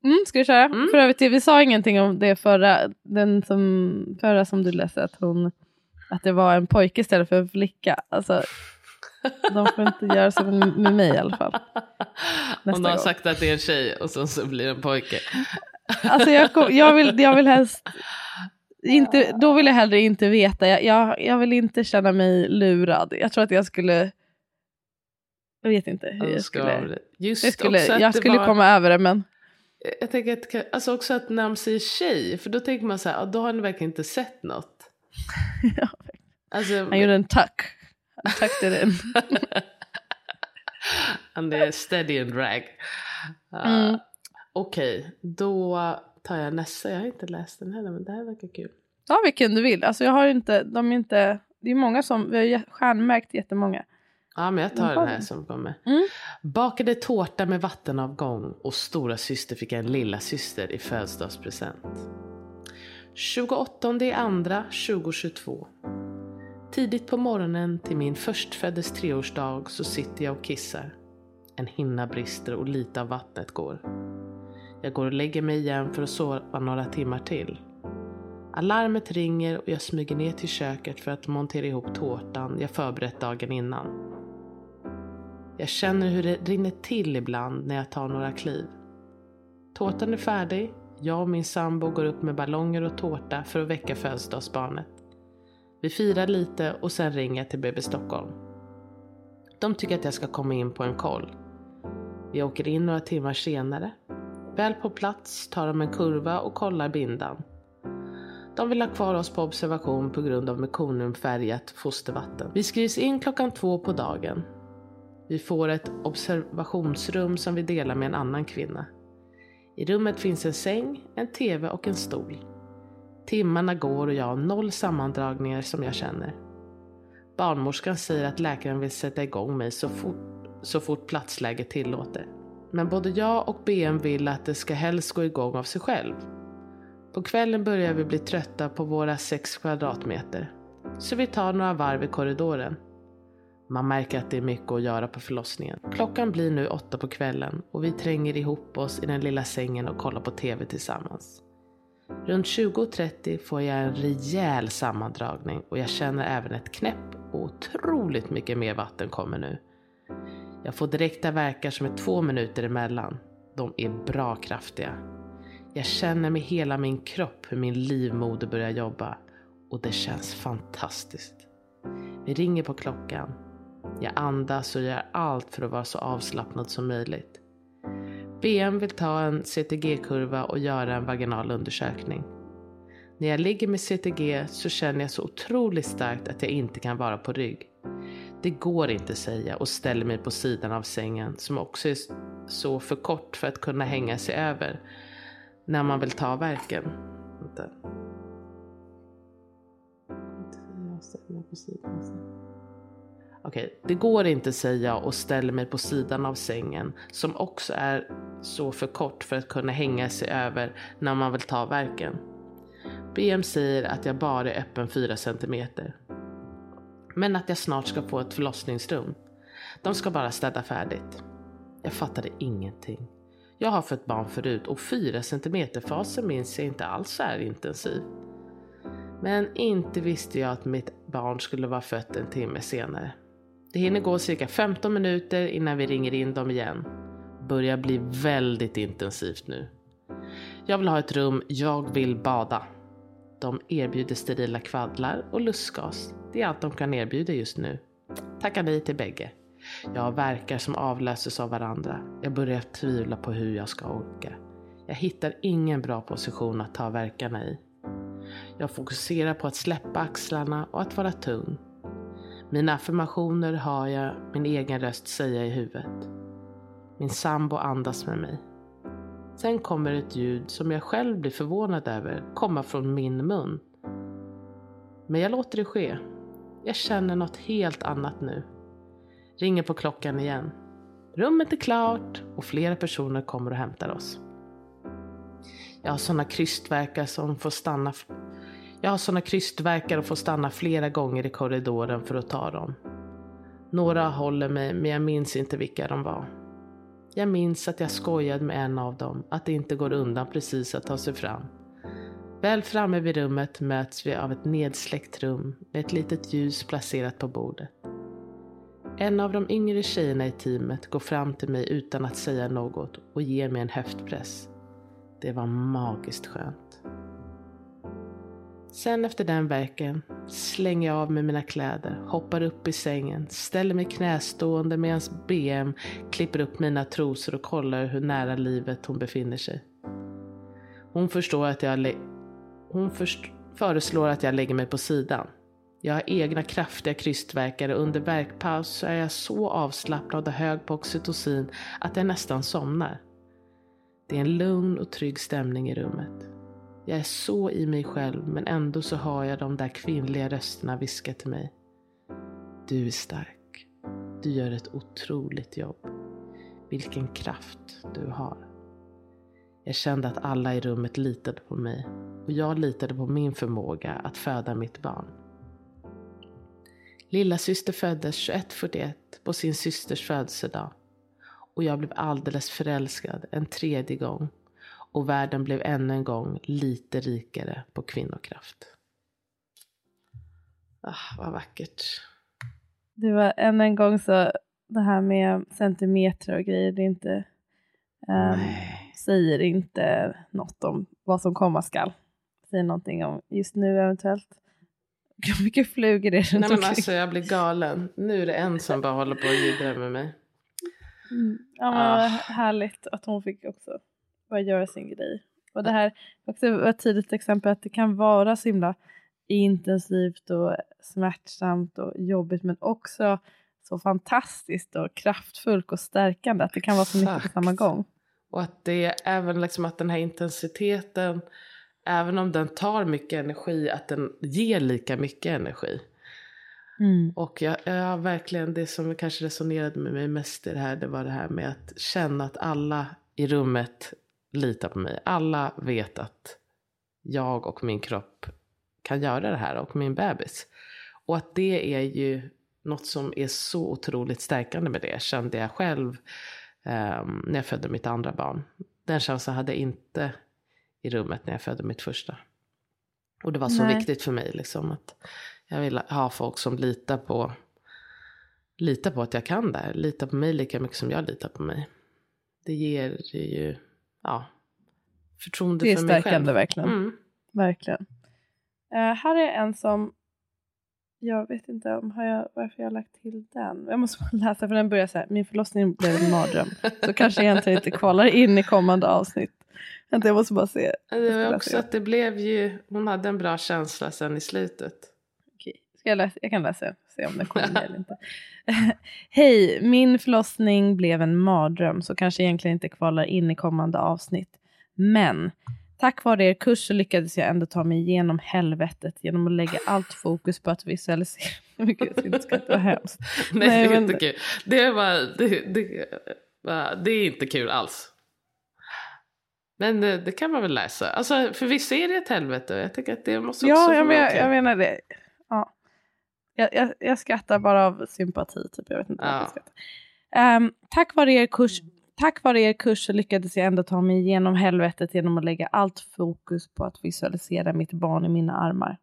mm, ska vi köra? Mm. För övrigt, vi sa ingenting om det förra, den som, förra som du läste, att hon att det var en pojke istället för en flicka. Alltså, de får inte göra så med mig i alla fall. Nästa Om de har sagt att det är en tjej och sen så blir det en pojke. Alltså jag, jag, vill, jag vill helst inte, då vill jag hellre inte veta. Jag, jag, jag vill inte känna mig lurad. Jag tror att jag skulle jag vet inte hur jag skulle... Jag skulle, jag skulle komma över det men... Jag tänker att, alltså också att när de säger tjej, för då tänker man så här, då har ni verkligen inte sett något. *laughs* ja, alltså, han gjorde en tuck. Han tuckade in. *laughs* Han är steady and drag. Uh, mm. Okej, okay, då tar jag nästa. Jag har inte läst den heller men det här verkar kul. Ta vilken du vill. Alltså jag har inte, de är inte, det är många som, vi har stjärnmärkt jättemånga. Ja men jag tar den här som kommer. Mm. Bakade tårta med vattenavgång och stora syster fick en lilla syster i födelsedagspresent. 28 andra 2022. Tidigt på morgonen till min förstföddes treårsdag så sitter jag och kissar. En hinna brister och lite av vattnet går. Jag går och lägger mig igen för att sova några timmar till. Alarmet ringer och jag smyger ner till köket för att montera ihop tårtan jag förberett dagen innan. Jag känner hur det rinner till ibland när jag tar några kliv. Tårtan är färdig jag och min sambo går upp med ballonger och tårta för att väcka födelsedagsbarnet. Vi firar lite och sen ringer jag till BB Stockholm. De tycker att jag ska komma in på en koll. Vi åker in några timmar senare. Väl på plats tar de en kurva och kollar bindan. De vill ha kvar oss på observation på grund av mekoniumfärgat fostervatten. Vi skrivs in klockan två på dagen. Vi får ett observationsrum som vi delar med en annan kvinna. I rummet finns en säng, en TV och en stol. Timmarna går och jag har noll sammandragningar som jag känner. Barnmorskan säger att läkaren vill sätta igång mig så fort, så fort platsläget tillåter. Men både jag och BM vill att det ska helst gå igång av sig själv. På kvällen börjar vi bli trötta på våra sex kvadratmeter. Så vi tar några varv i korridoren. Man märker att det är mycket att göra på förlossningen. Klockan blir nu åtta på kvällen och vi tränger ihop oss i den lilla sängen och kollar på TV tillsammans. Runt 20.30 får jag en rejäl sammandragning och jag känner även ett knäpp och otroligt mycket mer vatten kommer nu. Jag får direkta verkar som är två minuter emellan. De är bra kraftiga. Jag känner med hela min kropp hur min livmoder börjar jobba och det känns fantastiskt. Vi ringer på klockan. Jag andas och gör allt för att vara så avslappnad som möjligt. BM vill ta en CTG-kurva och göra en vaginal undersökning. När jag ligger med CTG så känner jag så otroligt starkt att jag inte kan vara på rygg. Det går inte säga och ställer mig på sidan av sängen som också är så för kort för att kunna hänga sig över när man vill ta verken. Vänta. Okej, det går inte säga och ställer mig på sidan av sängen som också är så för kort för att kunna hänga sig över när man vill ta verken. BM säger att jag bara är öppen 4 cm. Men att jag snart ska få ett förlossningsrum. De ska bara städa färdigt. Jag fattade ingenting. Jag har fött barn förut och 4 cm fasen minns jag inte alls är intensiv. Men inte visste jag att mitt barn skulle vara fött en timme senare. Det hinner gå cirka 15 minuter innan vi ringer in dem igen. Börjar bli väldigt intensivt nu. Jag vill ha ett rum, jag vill bada. De erbjuder sterila kvaddlar och lustgas. Det är allt de kan erbjuda just nu. Tackar nej till bägge. Jag har verkar som avlöses av varandra. Jag börjar tvivla på hur jag ska orka. Jag hittar ingen bra position att ta verkarna i. Jag fokuserar på att släppa axlarna och att vara tung. Mina affirmationer har jag min egen röst säga i huvudet. Min sambo andas med mig. Sen kommer ett ljud som jag själv blir förvånad över komma från min mun. Men jag låter det ske. Jag känner något helt annat nu. Ringer på klockan igen. Rummet är klart och flera personer kommer och hämtar oss. Jag har sådana krystverkar som får stanna jag har såna krystverkar och får stanna flera gånger i korridoren för att ta dem. Några håller mig, men jag minns inte vilka de var. Jag minns att jag skojade med en av dem, att det inte går undan precis att ta sig fram. Väl framme vid rummet möts vi av ett nedsläckt rum med ett litet ljus placerat på bordet. En av de yngre tjejerna i teamet går fram till mig utan att säga något och ger mig en höftpress. Det var magiskt skönt. Sen efter den verken slänger jag av mig mina kläder, hoppar upp i sängen, ställer mig knästående medan BM klipper upp mina trosor och kollar hur nära livet hon befinner sig. Hon förstår att jag hon föreslår att jag lägger mig på sidan. Jag har egna kraftiga krystverkare och under verkpaus så är jag så avslappnad och hög på oxytocin att jag nästan somnar. Det är en lugn och trygg stämning i rummet. Jag är så i mig själv men ändå så har jag de där kvinnliga rösterna viska till mig. Du är stark. Du gör ett otroligt jobb. Vilken kraft du har. Jag kände att alla i rummet litade på mig och jag litade på min förmåga att föda mitt barn. Lilla syster föddes 2141 på sin systers födelsedag och jag blev alldeles förälskad en tredje gång och världen blev ännu en gång lite rikare på kvinnokraft. Ah, vad vackert. Det var än en gång så det här med centimeter och grejer, det inte, um, säger inte något om vad som komma skall. Säger någonting om just nu eventuellt. Hur mycket flugor det är Nej men alltså jag blir galen. Nu är det en som bara håller på och jiddrar med mig. Mm. Ja men ah. härligt att hon fick också bara göra sin grej. Och det här också ett tidigt exempel att det kan vara så himla intensivt och smärtsamt och jobbigt men också så fantastiskt och kraftfullt och stärkande att det kan vara så mycket på samma gång. Och att det är även liksom att den här intensiteten, även om den tar mycket energi, att den ger lika mycket energi. Mm. Och jag, jag verkligen, det som kanske resonerade med mig mest i det här, det var det här med att känna att alla i rummet litar på mig. Alla vet att jag och min kropp kan göra det här och min bebis. Och att det är ju något som är så otroligt stärkande med det kände jag själv um, när jag födde mitt andra barn. Den känslan hade jag inte i rummet när jag födde mitt första. Och det var så Nej. viktigt för mig liksom att jag vill ha folk som litar på, litar på att jag kan det här. Litar på mig lika mycket som jag litar på mig. Det ger ju, ja, förtroende för mig själv. Det är stärkande verkligen. Mm. Verkligen. Uh, här är en som jag vet inte om har jag, varför jag har lagt till den. Jag måste bara läsa för den börjar så här. Min förlossning blev en mardröm. så kanske egentligen inte kvalar in i kommande avsnitt. Vänta jag måste bara se. Det var också att det blev ju, hon hade en bra känsla sen i slutet. Ska jag, läsa? jag kan läsa se om det kommer eller inte. *laughs* Hej, min förlossning blev en mardröm så kanske egentligen inte kvalar in i kommande avsnitt. Men Tack vare er kurs så lyckades jag ändå ta mig igenom helvetet genom att lägga allt fokus på att visualisera. *laughs* Gud, jag ska inte vara hemskt. *laughs* Nej, Nej, det är inte kul. Det, var, det, det, det är inte kul alls. Men det, det, kan man väl läsa. Alltså, för visst är det ett helvete? Jag tänker att det måste också Ja, jag, men, jag, jag menar det. Ja. Jag, jag, jag skrattar bara av sympati. Typ. Jag vet inte ja. jag. Um, tack vare er kurs Tack vare er kurs lyckades jag ändå ta mig igenom helvetet genom att lägga allt fokus på att visualisera mitt barn i mina armar.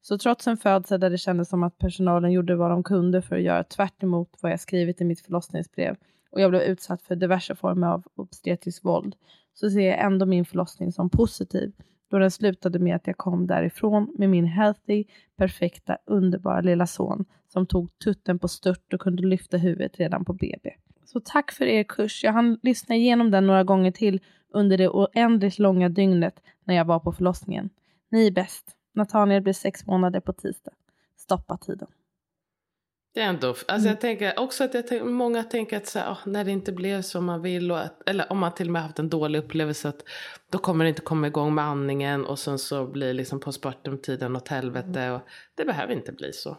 Så trots en födsel där det kändes som att personalen gjorde vad de kunde för att göra tvärt vad jag skrivit i mitt förlossningsbrev och jag blev utsatt för diverse former av obstetriskt våld så ser jag ändå min förlossning som positiv då den slutade med att jag kom därifrån med min healthy, perfekta, underbara lilla son som tog tutten på stört och kunde lyfta huvudet redan på BB. Så tack för er kurs. Jag hann lyssna igenom den några gånger till under det oändligt långa dygnet när jag var på förlossningen. Ni är bäst. Nathaniel blir sex månader på tisdag. Stoppa tiden. Det är ändå, alltså mm. jag tänker också att jag tänker, många tänker att så här, när det inte blev som man vill, och att, eller om man till och med haft en dålig upplevelse, att då kommer det inte komma igång med andningen och sen så blir liksom postpartum-tiden åt helvete. Mm. Och det behöver inte bli så.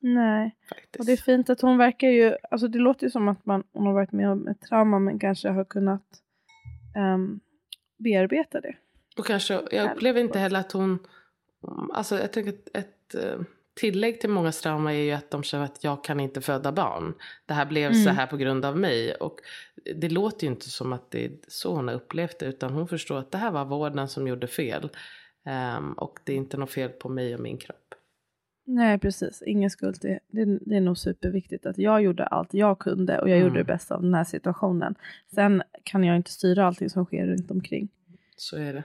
Nej, Faktiskt. och det är fint att hon verkar ju, alltså det låter ju som att man, hon har varit med om ett trauma men kanske har kunnat um, bearbeta det. Och kanske, jag upplever inte heller att hon, alltså jag tänker att ett uh, tillägg till många trauma är ju att de känner att jag kan inte föda barn. Det här blev mm. så här på grund av mig. Och det låter ju inte som att det är så hon har upplevt det utan hon förstår att det här var vården som gjorde fel. Um, och det är inte något fel på mig och min kropp. Nej, precis. Ingen skuld. Det, det, det, är nog superviktigt att jag gjorde allt jag kunde och jag mm. gjorde det bästa av den här situationen. Sen kan jag inte styra allting som sker runt omkring. Så är det.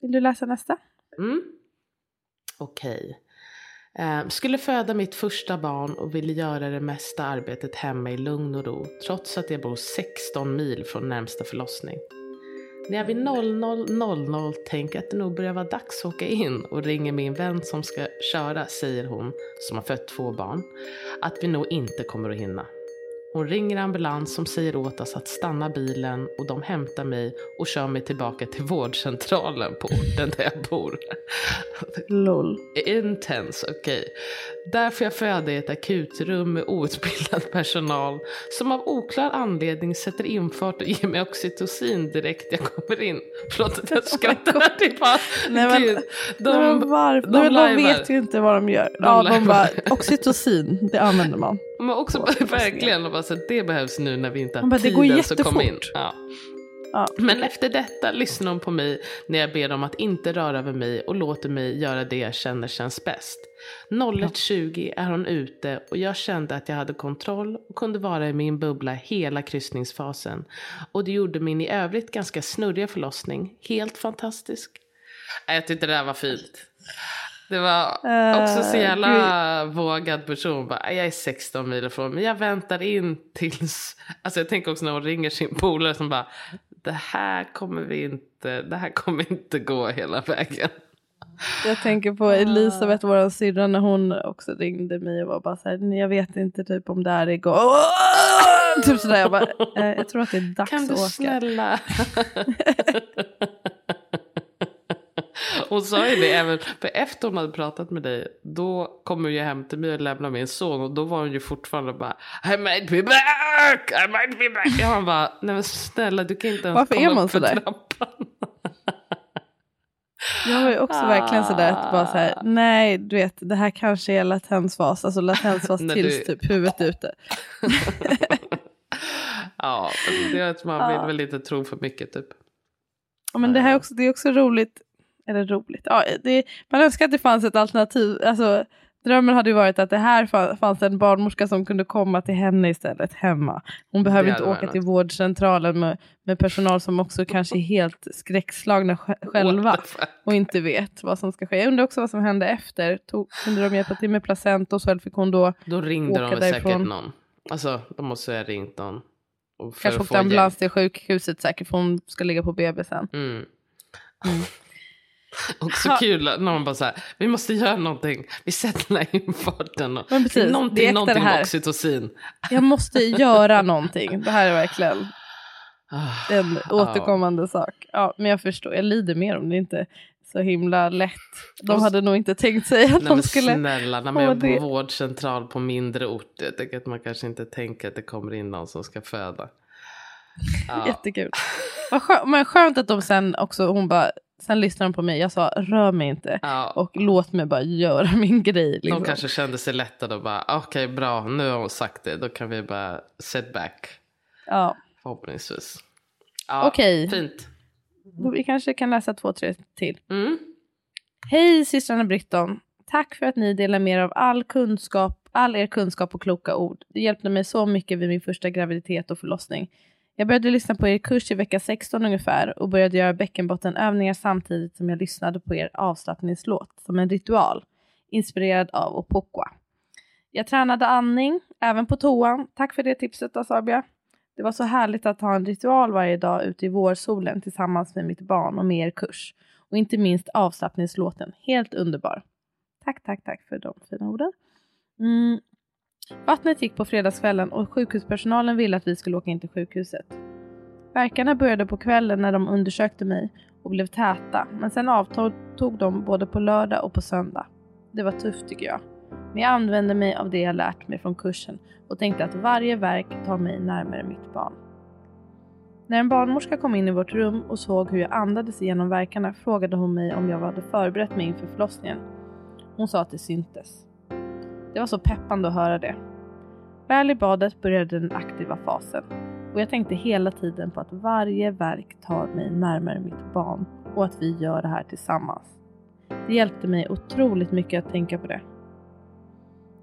Vill du läsa nästa? Mm. Okej. Okay. Eh, skulle föda mitt första barn och ville göra det mesta arbetet hemma i lugn och ro trots att jag bor 16 mil från närmsta förlossning. När jag vid 00.00 tänker att det nog börjar vara dags att åka in och ringer min vän som ska köra säger hon, som har fött två barn, att vi nog inte kommer att hinna. Hon ringer ambulans som säger åt oss att stanna bilen och de hämtar mig och kör mig tillbaka till vårdcentralen på orten där jag bor. LOL. Intens, okej. Okay. Där får jag föda i ett akutrum med outbildad personal som av oklar anledning sätter infart och ger mig oxytocin direkt jag kommer in. Förlåt att jag *laughs* skrattar. Det är bara, nej, men, Gud, de, nej, men varför? De, nej, de vet ju inte vad de gör. De ja, de bara, oxytocin, det använder man. Men också *laughs* verkligen, bara, så det behövs nu när vi inte har bara, tiden att komma in. Ja. Ja. Men efter detta lyssnar hon på mig när jag ber dem att inte röra över mig och låter mig göra det jag känner känns bäst. 01.20 är hon ute och jag kände att jag hade kontroll och kunde vara i min bubbla hela kryssningsfasen. Och det gjorde min i övrigt ganska snurriga förlossning helt fantastisk. Jag tyckte det där var fint. Det var också så eh, jävla uh, vågad person. Bara, jag är 16 mil ifrån men jag väntar in tills... Alltså jag tänker också när hon ringer sin polare som bara det här kommer vi inte, det här kommer inte gå hela vägen. Jag tänker på Elisabeth, vår syrra, när hon också ringde mig och var bara så här, jag vet inte typ om det här är igång. *laughs* Typ sådär, jag bara, eh, jag tror att det är dags att åka. Kan du snälla? *laughs* *laughs* *laughs* Hon sa ju det även, för efter hon hade pratat med dig, då kom hon ju hem till mig och lämnade min son och då var hon ju fortfarande bara I might be back, I might be back. Jag bara, nej men snälla du kan inte ens Varför komma är man upp för trappan. *laughs* Jag var ju också ah. verkligen sådär att bara såhär, nej du vet det här kanske är latensfas, alltså latensfas *laughs* tills du... typ huvudet är ute. ja, det är att man vill väl inte tro för mycket typ. Ja, men det här är också, det är också roligt eller roligt. Ja, det, man önskar att det fanns ett alternativ. Alltså, drömmen hade ju varit att det här fanns en barnmorska som kunde komma till henne istället hemma. Hon behöver inte åka till vårdcentralen med, med personal som också kanske är helt skräckslagna själva och inte vet vad som ska ske. Jag undrar också vad som hände efter. Tog, kunde de hjälpa till med placenta och så fick hon då Då ringde de säkert någon. Alltså de måste ha ringt någon. Kanske åkte ambulans till sjukhuset säkert för hon ska ligga på BB sen. Mm. Mm. *laughs* Också kul när man bara så här, vi måste göra någonting, vi sätter den här infarten. Och, Men precis, någonting någonting med oxytocin. Jag måste *laughs* göra någonting, det här är verkligen ah, en återkommande ah. sak. Ja, men jag förstår, jag lider mer om det inte så himla lätt. De hade nog inte tänkt sig att nej, de skulle Snälla, när man jobbar på vårdcentral på mindre ort, jag tänker att man kanske inte tänker att det kommer in någon som ska föda. Ja. Jättekul. Men skönt att de sen också, hon bara, Sen lyssnade de på mig. Jag sa rör mig inte. Ja. Och låt mig bara göra min grej. Liksom. De kanske kände sig lättade och bara okej okay, bra nu har hon sagt det. Då kan vi bara set back. Ja. Förhoppningsvis. Ja, okej. Okay. Fint. Vi kanske kan läsa två, tre till. Mm. Hej systrarna Britton. Tack för att ni delar med er av all kunskap, all er kunskap och kloka ord. Det hjälpte mig så mycket vid min första graviditet och förlossning. Jag började lyssna på er kurs i vecka 16 ungefär och började göra bäckenbottenövningar samtidigt som jag lyssnade på er avslappningslåt som en ritual, inspirerad av Opokwa. Jag tränade andning, även på toan. Tack för det tipset Asabia. Det var så härligt att ha en ritual varje dag ute i vårsolen tillsammans med mitt barn och med er kurs. Och inte minst avslappningslåten, helt underbar. Tack, tack, tack för de fina orden. Mm, Vattnet gick på fredagskvällen och sjukhuspersonalen ville att vi skulle åka in till sjukhuset. Verkarna började på kvällen när de undersökte mig och blev täta, men sen avtog de både på lördag och på söndag. Det var tufft tycker jag. Men jag använde mig av det jag lärt mig från kursen och tänkte att varje verk tar mig närmare mitt barn. När en barnmorska kom in i vårt rum och såg hur jag andades igenom verkarna frågade hon mig om jag hade förberett mig inför förlossningen. Hon sa att det syntes. Det var så peppande att höra det. Väl i badet började den aktiva fasen och jag tänkte hela tiden på att varje verk tar mig närmare mitt barn och att vi gör det här tillsammans. Det hjälpte mig otroligt mycket att tänka på det.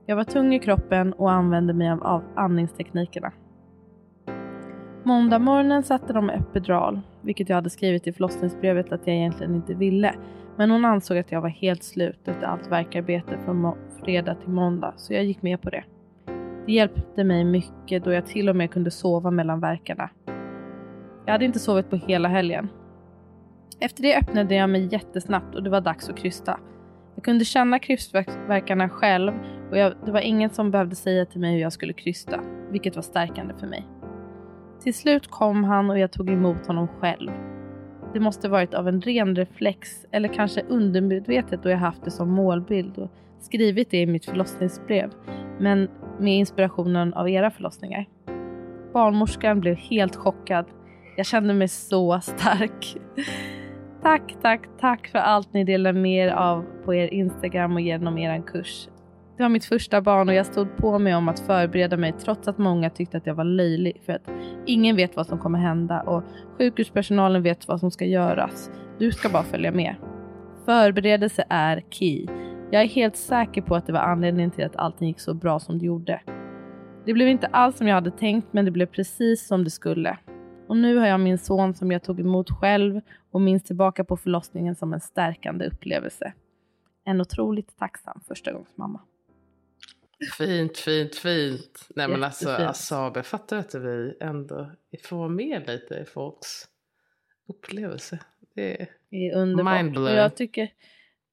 Jag var tung i kroppen och använde mig av andningsteknikerna. Måndag morgonen satte de epidural, vilket jag hade skrivit i förlossningsbrevet att jag egentligen inte ville. Men hon ansåg att jag var helt slut efter allt verkarbete från fredag till måndag, så jag gick med på det. Det hjälpte mig mycket då jag till och med kunde sova mellan verkarna. Jag hade inte sovit på hela helgen. Efter det öppnade jag mig jättesnabbt och det var dags att krysta. Jag kunde känna krystverkarna själv och jag, det var ingen som behövde säga till mig hur jag skulle krysta, vilket var stärkande för mig. Till slut kom han och jag tog emot honom själv. Det måste varit av en ren reflex eller kanske undermedvetet då jag haft det som målbild och skrivit det i mitt förlossningsbrev. Men med inspirationen av era förlossningar. Barnmorskan blev helt chockad. Jag kände mig så stark. Tack, tack, tack för allt ni delar med er av på er Instagram och genom er kurs. Det var mitt första barn och jag stod på mig om att förbereda mig trots att många tyckte att jag var löjlig för att ingen vet vad som kommer hända och sjukhuspersonalen vet vad som ska göras. Du ska bara följa med. Förberedelse är key. Jag är helt säker på att det var anledningen till att allting gick så bra som det gjorde. Det blev inte alls som jag hade tänkt men det blev precis som det skulle. Och nu har jag min son som jag tog emot själv och minns tillbaka på förlossningen som en stärkande upplevelse. En otroligt tacksam förstagångsmamma. Fint, fint, fint. Nej men alltså Asabe, fattar att vi ändå får med lite i folks upplevelse. Det är, det är underbart. Och jag tycker,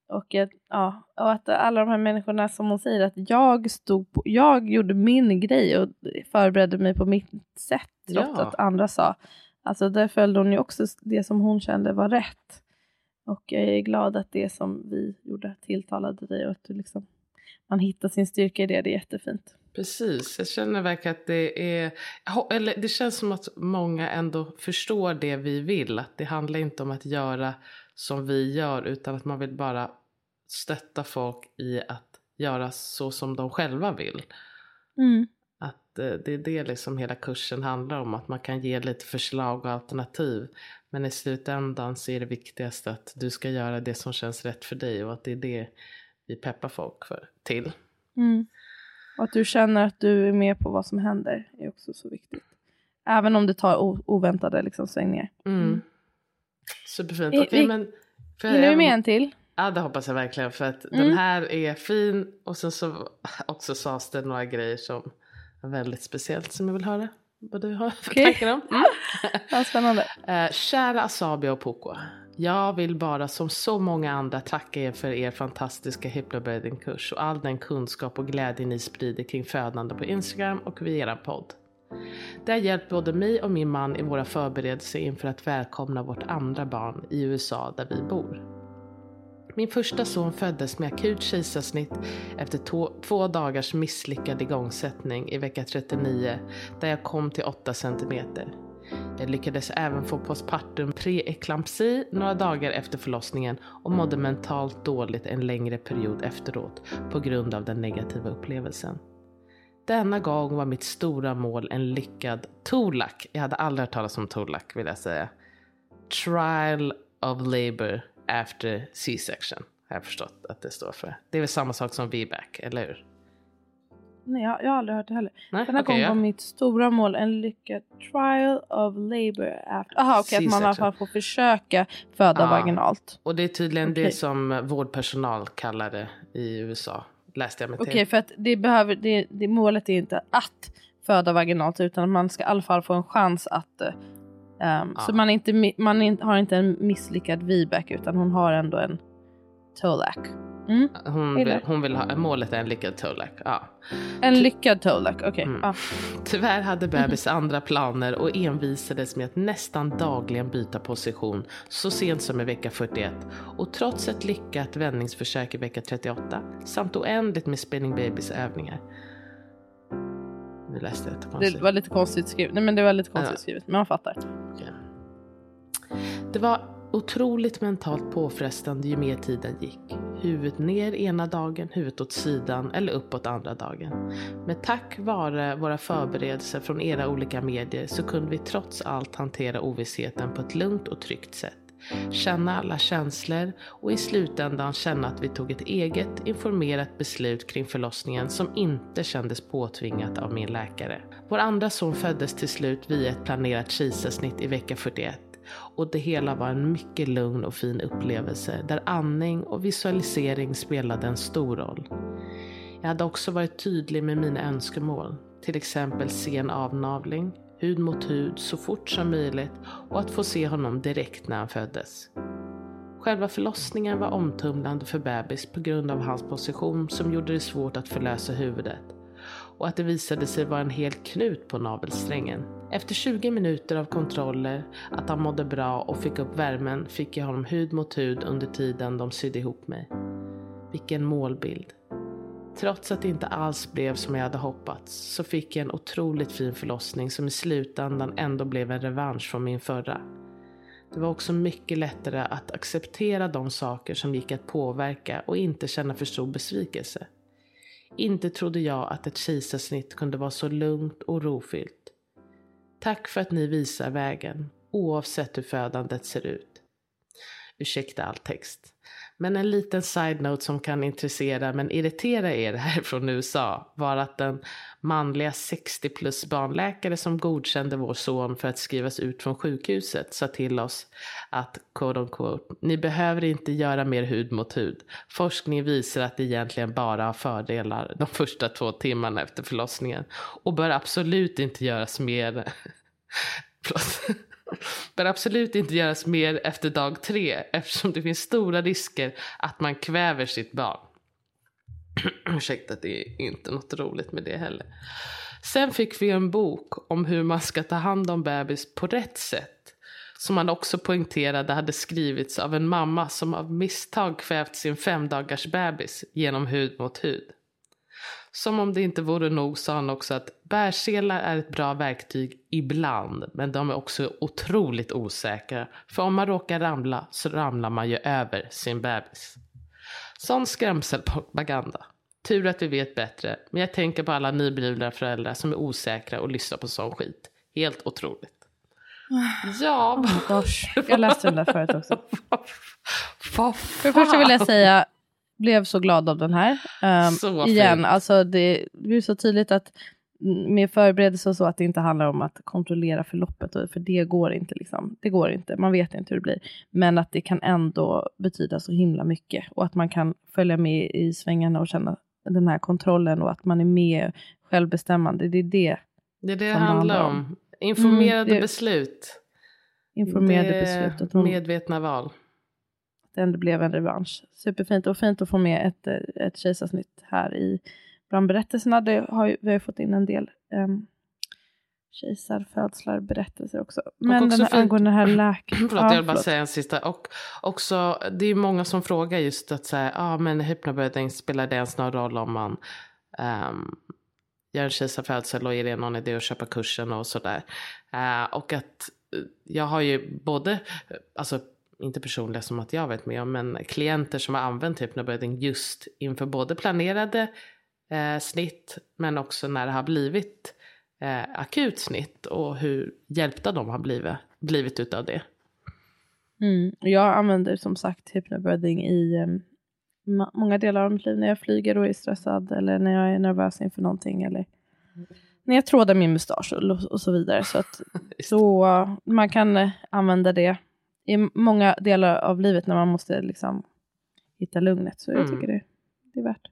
och, att, ja, och att alla de här människorna som hon säger att jag stod på, jag gjorde min grej och förberedde mig på mitt sätt trots ja. att andra sa. Alltså där följde hon ju också det som hon kände var rätt. Och jag är glad att det som vi gjorde tilltalade dig och att du liksom, man hittar sin styrka i det. Det är jättefint. Precis, jag känner verkligen att det är, eller det känns som att många ändå förstår det vi vill. Att det handlar inte om att göra som vi gör utan att man vill bara stötta folk i att göra så som de själva vill. Mm. Att eh, det är det liksom hela kursen handlar om, att man kan ge lite förslag och alternativ. Men i slutändan så är det viktigaste att du ska göra det som känns rätt för dig och att det är det vi peppar folk för, till. Mm. Och att du känner att du är med på vad som händer är också så viktigt. Även om det tar oväntade liksom, svängningar. Mm. mm. Superfint. Okej, okay, men... Hinner vi med en till? Ja det hoppas jag verkligen för att mm. den här är fin och sen så också sades det några grejer som är väldigt speciellt som jag vill höra vad du har för okay. tankar om. Mm. ja, spännande. Uh, *laughs* kära Asabi och Poko. Jag vill bara som så många andra tacka er för er fantastiska hypnobirthing-kurs och all den kunskap och glädje ni sprider kring födande på Instagram och via er podd. Det har hjälpt både mig och min man i våra förberedelser inför att välkomna vårt andra barn i USA där vi bor. Min första son föddes med akut kejsarsnitt efter två dagars misslyckad igångsättning i vecka 39 där jag kom till 8 centimeter. Jag lyckades även få postpartum preeklampsi några dagar efter förlossningen och mådde mentalt dåligt en längre period efteråt på grund av den negativa upplevelsen. Denna gång var mitt stora mål en lyckad TOLAK. Jag hade aldrig hört talas om TOLAK vill jag säga. Trial of Labour after C-section. Har jag förstått att det står för. Det är väl samma sak som VBAC, eller hur? Nej, jag, jag har aldrig hört det heller. Nej, Denna okay, gång ja. var mitt stora mål en lyckad trial of labor after... Jaha okej, okay, att man i alla fall får försöka föda ja. vaginalt. Och det är tydligen okay. det som vårdpersonal kallar det i USA. Läste jag mig till. Okej, okay, för att det behöver, det, det, målet är inte att föda vaginalt utan man ska i alla fall få en chans att Um, ja. Så man, inte, man har inte en misslyckad VBAC utan hon har ändå en TOLAC. Mm. Hon, vill, hon vill ha, målet är en lyckad TOLAC. Ja. En lyckad TOLAC, okej. Okay. Mm. Ja. *laughs* Tyvärr hade bebis andra planer och envisades med att nästan dagligen byta position så sent som i vecka 41. Och trots ett lyckat vändningsförsök i vecka 38 samt oändligt med spinning babies övningar nu läste jag det Det var lite konstigt skrivet. Nej men det var lite konstigt ja. skrivet. Men man fattar. Okay. Det var otroligt mentalt påfrestande ju mer tiden gick. Huvudet ner ena dagen, huvudet åt sidan eller uppåt andra dagen. Men tack vare våra förberedelser från era olika medier så kunde vi trots allt hantera ovissheten på ett lugnt och tryggt sätt känna alla känslor och i slutändan känna att vi tog ett eget informerat beslut kring förlossningen som inte kändes påtvingat av min läkare. Vår andra son föddes till slut via ett planerat kejsarsnitt i vecka 41 och det hela var en mycket lugn och fin upplevelse där andning och visualisering spelade en stor roll. Jag hade också varit tydlig med mina önskemål, till exempel sen avnavling, hud mot hud så fort som möjligt och att få se honom direkt när han föddes. Själva förlossningen var omtumlande för bebis på grund av hans position som gjorde det svårt att förlösa huvudet och att det visade sig vara en hel knut på navelsträngen. Efter 20 minuter av kontroller, att han mådde bra och fick upp värmen fick jag honom hud mot hud under tiden de sydde ihop mig. Vilken målbild. Trots att det inte alls blev som jag hade hoppats så fick jag en otroligt fin förlossning som i slutändan ändå blev en revansch från min förra. Det var också mycket lättare att acceptera de saker som gick att påverka och inte känna för stor besvikelse. Inte trodde jag att ett kejsarsnitt kunde vara så lugnt och rofyllt. Tack för att ni visar vägen, oavsett hur födandet ser ut. Ursäkta all text. Men en liten side-note som kan intressera men irritera er här från USA var att den manliga 60 plus barnläkare som godkände vår son för att skrivas ut från sjukhuset sa till oss att quote unquote, ni behöver inte göra mer hud mot hud. Forskning visar att det egentligen bara har fördelar de första två timmarna efter förlossningen och bör absolut inte göras mer *laughs* bör absolut inte göras mer efter dag tre eftersom det finns stora risker att man kväver sitt barn. *clears throat* Ursäkta, det är inte något roligt med det heller. Sen fick vi en bok om hur man ska ta hand om bebis på rätt sätt. Som han också poängterade hade skrivits av en mamma som av misstag kvävt sin femdagars bebis genom hud mot hud. Som om det inte vore nog sa han också att bärselar är ett bra verktyg ibland, men de är också otroligt osäkra. För om man råkar ramla så ramlar man ju över sin bebis. Sån skrämselpropaganda. Tur att vi vet bättre, men jag tänker på alla nyblivna föräldrar som är osäkra och lyssnar på sån skit. Helt otroligt. Ja. Oh jag läste den där förut också. *laughs* För det första vill jag säga, blev så glad av den här. Um, igen, alltså det, det blir så tydligt att med förberedelse och så att det inte handlar om att kontrollera förloppet, för det går inte. Liksom. Det går inte, man vet inte hur det blir. Men att det kan ändå betyda så himla mycket och att man kan följa med i svängarna och känna den här kontrollen och att man är med självbestämmande. Det är det det, är det, det handlar om. om. Informerade mm, det, beslut. Informerade beslut. medvetna val det ändå blev en revansch. Superfint och fint att få med ett, ett kejsarsnitt här i bland berättelserna. Det har ju, vi har fått in en del um, kejsarfödslar, berättelser också. Men också den här, angående den här läkaren. *clears throat* Förlåt, jag vill bara säga en sista. Och också, det är många som frågar just att säga, ja ah, men hypnobirthing, spelar det ens någon roll om man um, gör en kejsarfödsel och är det någon idé att köpa kursen och sådär. Uh, och att jag har ju både, alltså inte personliga som att jag vet med om, men klienter som har använt hypnobirthing just inför både planerade eh, snitt men också när det har blivit eh, akut snitt och hur hjälpta de har blivit, blivit utav det. Mm. Jag använder som sagt hypnobirthing i um, många delar av mitt liv när jag flyger och är stressad eller när jag är nervös inför någonting eller när jag trådar min mustasch och, och så vidare. Så att *laughs* så, man kan uh, använda det i många delar av livet när man måste liksom hitta lugnet. Så mm. jag tycker det, det är värt.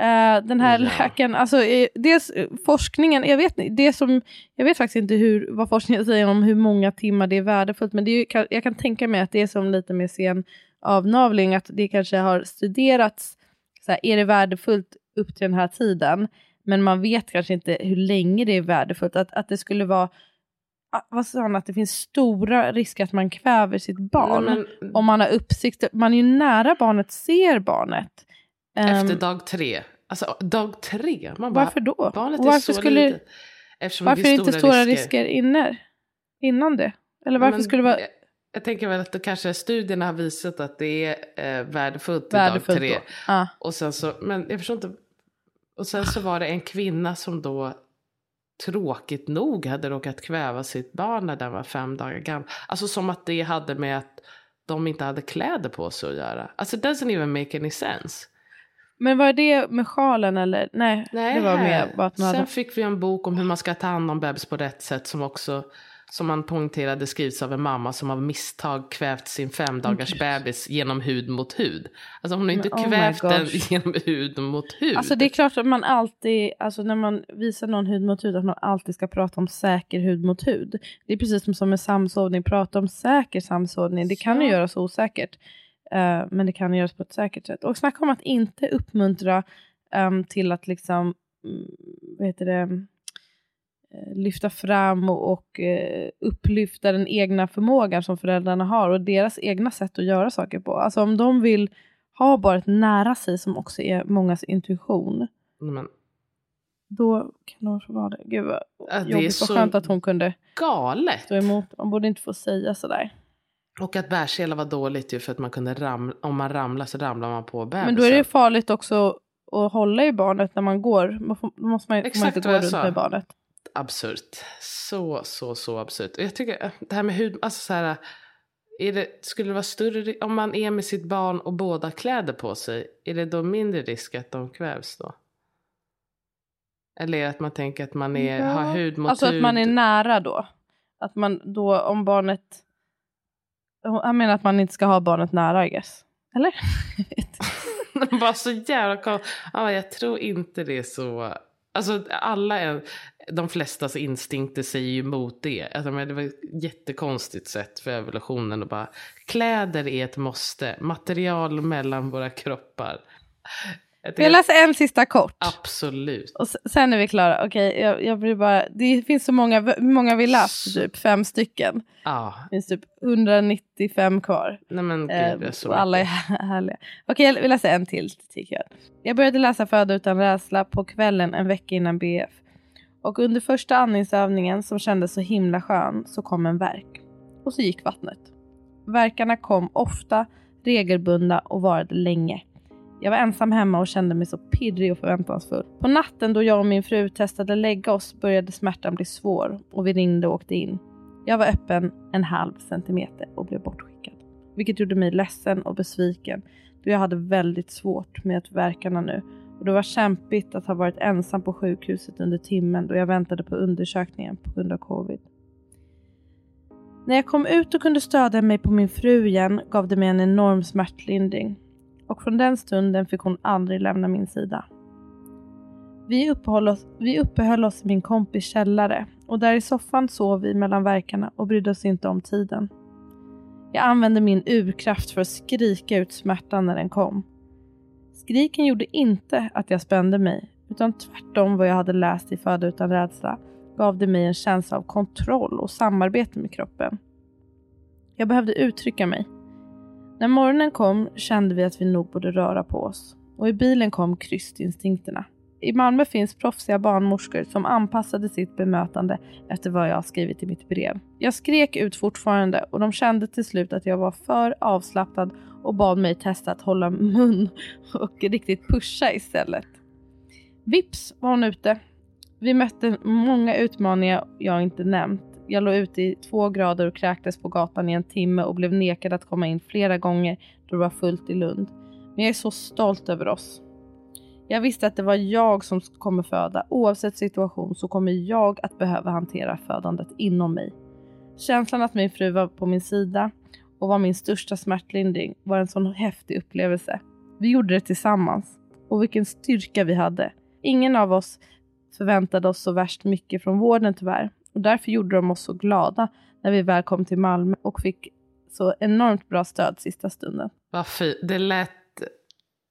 Uh, den här ja. läkaren, alltså dels forskningen, jag vet, det som, jag vet faktiskt inte hur, vad forskningen säger om hur många timmar det är värdefullt, men det är, jag kan tänka mig att det är som lite med sen avnavling, att det kanske har studerats, så här, är det värdefullt upp till den här tiden, men man vet kanske inte hur länge det är värdefullt, att, att det skulle vara vad sa han, att det finns stora risker att man kväver sitt barn. Nej, men, om man har uppsikt, man är ju nära barnet, ser barnet. Efter um, dag tre. Alltså dag tre. Man bara, varför då? Barnet är så skulle, litet. Eftersom varför är det inte stora risker, risker innan, innan det? Eller varför men, skulle det vara... Jag, jag tänker väl att det kanske studierna har visat att det är eh, värdefullt, värdefullt dag tre. Ah. Och sen så, men jag förstår inte. Och sen så var det en kvinna som då tråkigt nog hade råkat kväva sitt barn när den var fem dagar gammal. Alltså som att det hade med att de inte hade kläder på sig att göra. Alltså it doesn't even make any sense. Men var det med sjalen eller? Nej, Nej det var med bara att Sen hade... fick vi en bok om hur man ska ta hand om bebis på rätt sätt som också som man poängterade skrivs av en mamma som av misstag kvävt sin femdagars mm. bebis genom hud mot hud. Alltså hon har inte oh kvävt den *laughs* genom hud mot hud. Alltså det är klart att man alltid, alltså när man visar någon hud mot hud, att man alltid ska prata om säker hud mot hud. Det är precis som med samsovning, prata om säker samsovning. Det kan ju göras osäkert. Uh, men det kan göras på ett säkert sätt. Och snacka om att inte uppmuntra um, till att liksom mm, vad heter det, lyfta fram och, och uh, upplyfta den egna förmågan som föräldrarna har och deras egna sätt att göra saker på. Alltså om de vill ha barnet nära sig som också är mångas intuition. Men, då kan de få vara det. Gud vad Ja, det är jobbigt. Vad skönt att hon kunde galet. stå emot. Man borde inte få säga sådär. Och att bärsela var dåligt ju för att man kunde ramla, om man ramlar så ramlar man på bebisen. Men då är det farligt också att hålla i barnet när man går. Man får, då måste man, får man Exakt inte gå runt sa. med barnet. Absurt. Så, så, så absurt. Och jag tycker eh, det här med hud, alltså så här, är det, skulle det vara större, om man är med sitt barn och båda kläder på sig, är det då mindre risk att de kvävs då? Eller är det att man tänker att man är, har hud mot Alltså hud? att man är nära då. Att man då om barnet... Jag menar att man inte ska ha barnet nära I guess. Eller? *laughs* Bara *laughs* så jävla. Ja, jag tror inte det är så. Alltså alla, är, de flestas instinkter säger ju emot det. Alltså, men det var ett jättekonstigt sätt för evolutionen att bara kläder är ett måste. Material mellan våra kroppar. Jag Får jag läsa en sista kort? Absolut. Och sen är vi klara. Okej, jag, jag blir bara... Det finns så många... Hur många vi läst? Typ fem stycken. Ja, Det finns typ 195 kvar. nej men gud, Eh, det är så och alla är *laughs* härliga. Okej, jag vill läsa en till tycker jag. Jag började läsa Föda utan rädsla på kvällen en vecka innan BF. Och under första andningsövningen som kändes så himla skön så kom en verk. Och så gick vattnet. Verkarna kom ofta, regelbundna och varade länge. Jag var ensam hemma och kände mig så pirrig och förväntansfull. På natten då jag och min fru testade lägga oss började smärtan bli svår och vi ringde och åkte in. Jag var öppen en halv centimeter och blev bortskickad. Vilket gjorde mig ledsen och besviken då jag hade väldigt svårt med att verkarna nu och det var kämpigt att ha varit ensam på sjukhuset under timmen då jag väntade på undersökningen på grund av covid. När jag kom ut och kunde stödja mig på min fru igen gav det mig en enorm smärtlindring och från den stunden fick hon aldrig lämna min sida. Vi uppehöll oss, vi uppehöll oss i min kompis källare och där i soffan sov vi mellan verkarna och brydde oss inte om tiden. Jag använde min urkraft för att skrika ut smärtan när den kom. Skriken gjorde inte att jag spände mig, utan tvärtom vad jag hade läst i Föda utan rädsla gav det mig en känsla av kontroll och samarbete med kroppen. Jag behövde uttrycka mig. När morgonen kom kände vi att vi nog borde röra på oss och i bilen kom krystinstinkterna. I Malmö finns proffsiga barnmorskor som anpassade sitt bemötande efter vad jag skrivit i mitt brev. Jag skrek ut fortfarande och de kände till slut att jag var för avslappnad och bad mig testa att hålla mun och riktigt pusha istället. Vips var hon ute. Vi mötte många utmaningar jag inte nämnt. Jag låg ute i två grader och kräktes på gatan i en timme och blev nekad att komma in flera gånger då det var fullt i Lund. Men jag är så stolt över oss. Jag visste att det var jag som kommer föda. Oavsett situation så kommer jag att behöva hantera födandet inom mig. Känslan att min fru var på min sida och var min största smärtlindring var en sån häftig upplevelse. Vi gjorde det tillsammans och vilken styrka vi hade. Ingen av oss förväntade oss så värst mycket från vården tyvärr och därför gjorde de oss så glada när vi väl kom till Malmö och fick så enormt bra stöd sista stunden. Vad. Det lät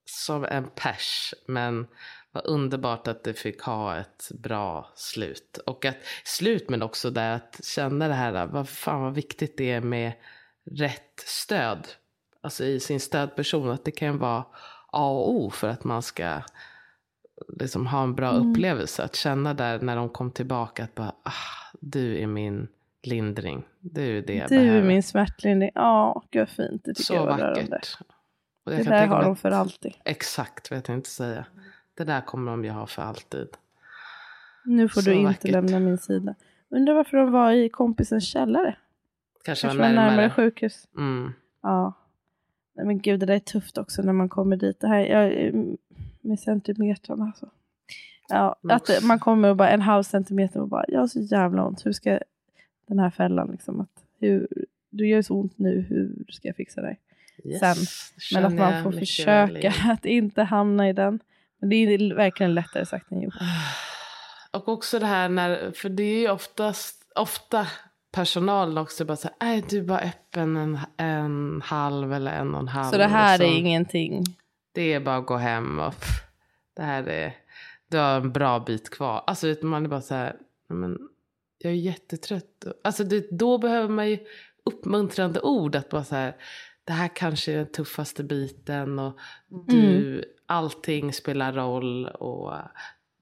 som en pers, men vad underbart att det fick ha ett bra slut. Och att slut, men också det att känna det här, vad fan vad viktigt det är med rätt stöd. Alltså i sin stödperson, att det kan vara A och O för att man ska liksom ha en bra Mm. upplevelse. Att känna där när de kom tillbaka att bara, ah, du är min lindring. Du är det jag Du behöver. är min smärtlindring. Ja, gud fint. Det tycker Så jag var rörande. vackert. Och jag Det där har de för alltid. Exakt vad jag tänkte säga. Det där kommer de ju ha för alltid. Nu får Så du inte vackert. lämna min sida. Undrar varför de var i kompisens källare. Kanske, Kanske var närmare. närmare sjukhus. Mm. Ja. Nej men gud, det där är tufft också när man kommer dit. Det här jag, med centimetrarna alltså. Ja, att man kommer och bara en halv centimeter och bara, jag har så jävla ont. Hur ska den här fällan liksom, att hur, du gör så ont nu, hur ska jag fixa dig? Yes, Sen. det Men att man får försöka att inte hamna i den. Men det är verkligen lättare sagt än gjort. *sighs* Och också det här när, för det är ju oftast, ofta personalen också bara så här, är du bara öppen en, en halv eller en och en halv. Så det här är ingenting. Det är bara att gå hem och pff, det här är, du har en bra bit kvar. Alltså man är bara så här, men jag är jättetrött. Alltså det, då behöver man ju uppmuntrande ord. Att bara så här, det här kanske är den tuffaste biten och du, mm. allting spelar roll. Och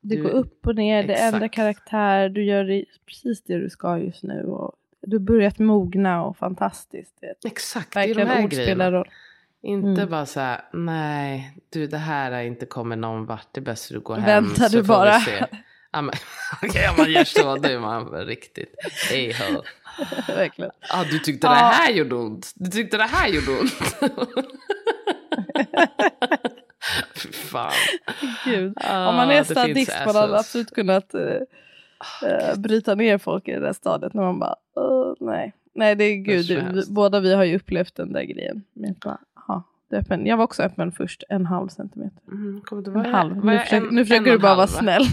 det går upp och ner, exakt. det ändrar karaktär, du gör precis det du ska just nu. Och du har börjat mogna och fantastiskt. Vet. Exakt, Verkligen det är de här grejerna. Roll. Inte mm. bara så här, nej, du det här har inte kommit någon vart, det är bäst att du går hem. Väntar du bara. Ja, men, *laughs* okay, man gör så, då är man riktigt *laughs* Verkligen. Ah, du tyckte det här gjorde ont. Du tyckte det här gjorde ont. *laughs* Fy fan. Gud. Ah, Om man är sadist man hade absolut kunnat uh, bryta ner folk i det där stadiet. När man bara, uh, nej. Nej, det är gud. Det är båda vi har ju upplevt den där grejen. Men bara, öppen. Jag var också öppen först, en halv centimeter. Mm, en halv. Nu, försöker, nu försöker du bara halv, vara snäll.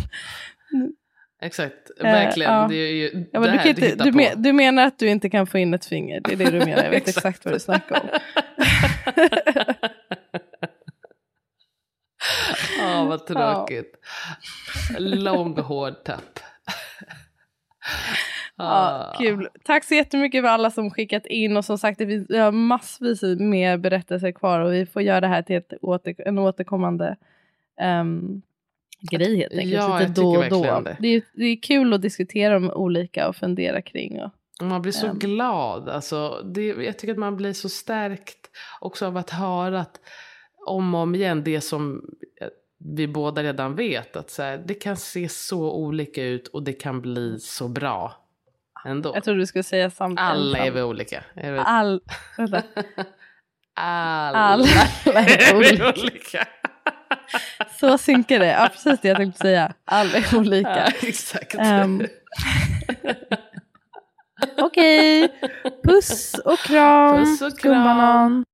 *laughs* Exakt, verkligen. Uh, det är ju ja, men du, inte, du, men, du, menar att du inte kan få in ett finger, det är det du menar. Jag vet exakt. *laughs* exakt vad du snackar om. *laughs* Ja, oh, vad tråkigt. Lång hård tapp. Ja, kul. Tack så jättemycket för alla som skickat in och som sagt det finns massvis mer berättelser kvar och vi får göra det här till ett åter, en återkommande um, grej helt enkelt. Ja, lite då och då. Det. Det, är, det är kul att diskutera de olika och fundera kring. Och, man blir så um, glad. Alltså, det, jag tycker att man blir så stärkt också av att höra att om och om igen det som vi båda redan vet. Att så här, det kan se så olika ut och det kan bli så bra ändå. Jag tror du skulle säga samtidigt. Alla är vi olika. All, Alla, Alla är olika. Så synkar det. Ja, precis det jag tänkte säga. Alla är olika. Ja, exakt. Um, *laughs* Okej, okay. puss och kram. Puss och kram.